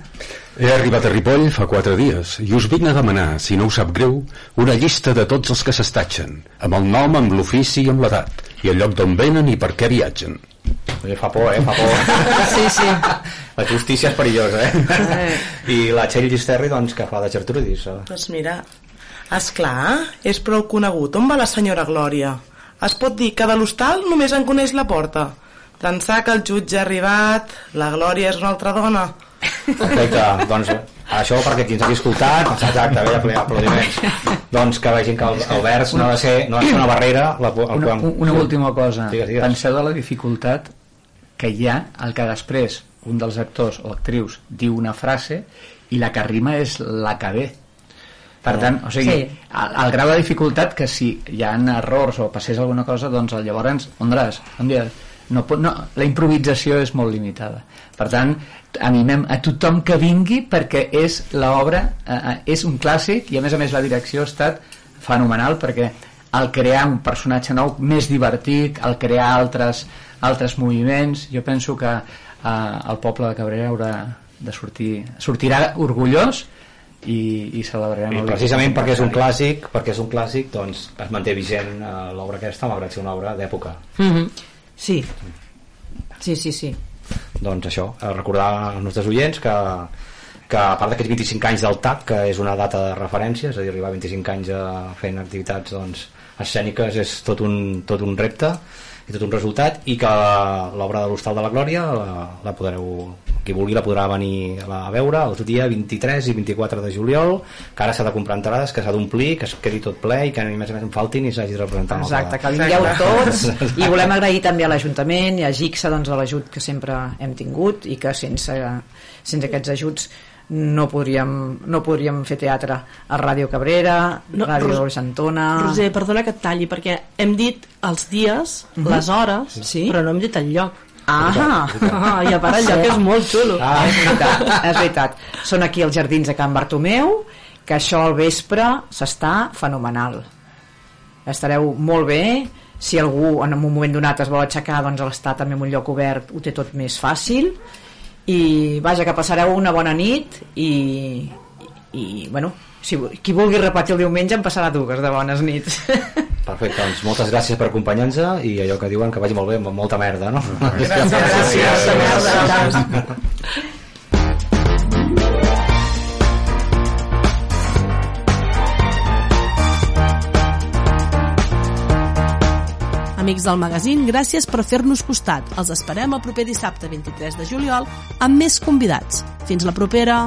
He arribat a Ripoll fa quatre dies i us vinc a demanar, si no us sap greu, una llista de tots els que s'estatgen, amb el nom, amb l'ofici i amb l'edat, i el lloc d'on venen i per què viatgen. Oye, fa por, eh? Fa por. Sí, sí. La justícia és perillosa, eh? I la Txell Llisterri, doncs, que fa de Gertrudis. eh? Doncs mira, és clar, és prou conegut. On va la senyora Glòria? Es pot dir que de l'hostal només en coneix la porta. D'ençà que el jutge ha arribat, la Glòria és una altra dona. Perfecte, doncs això perquè qui ens hagi escoltat, exacte, bé, ple aplaudiments. Doncs que vegin que el, el vers no ha de ser, no ha de ser una barrera. La, el, Una, quan- una última cosa. Digues, digues. Penseu de la dificultat que hi ha el que després un dels actors o actrius diu una frase i la que rima és la que ve. Per tant, o sigui, Sí. el, el grau de dificultat que si hi ha errors o passés alguna cosa, doncs llavors, Ondres, on dia, no, no, la improvisació és molt limitada. Per tant, animem a tothom que vingui perquè és l'obra, eh, eh, és un clàssic i a més a més la direcció ha estat fenomenal perquè el crear un personatge nou més divertit, el crear altres, altres moviments, jo penso que eh, el poble de Cabrera haurà de sortir, sortirà orgullós i, i celebrarem I el precisament 25 perquè és un clàssic, perquè és un clàssic, doncs es manté vigent eh, l'obra aquesta, malgrat ser una obra d'època. Sí. Sí, sí, sí. Doncs això, eh, recordar als nostres oients que, que a part d'aquests 25 anys del TAC, que és una data de referència, és a dir, arribar a 25 anys a fent activitats doncs, escèniques és tot un, tot un repte i tot un resultat i que l'obra de l'Hostal de la Glòria la, la podreu, qui vulgui la podrà venir a veure el dia 23 i 24 de juliol que ara s'ha de comprar entrades, que s'ha d'omplir que es quedi tot ple i que a més a més en faltin i s'hagi de representar Exacte, que vingueu tots. I volem agrair també a l'Ajuntament i a Gixa doncs, l'ajut que sempre hem tingut i que sense, sense aquests ajuts no podríem, no podríem fer teatre a Ràdio Cabrera, No, Ràdio Ros- Argentona... Roser, perdona que et talli, perquè hem dit els dies, les hores, Sí. però no hem dit el lloc. Ah, Ah, I a part el lloc és molt xulo. ah, és veritat, és veritat. Són aquí els jardins de Can Bartomeu, que això al vespre s'està fenomenal. Estareu molt bé, si algú en un moment donat es vol aixecar, doncs l'estar també en un lloc obert ho té tot més fàcil, i vaja, que passareu una bona nit i, i bueno, si, qui vulgui repetir el diumenge em passarà dues de bones nits. Perfecte, doncs moltes gràcies per acompanyar-nos i allò que diuen que vagi molt bé amb molta merda, no? Gràcies. Gràcies. Amics del magazín, gràcies per fer-nos costat. Els esperem el proper dissabte 23 de juliol amb més convidats. Fins la propera!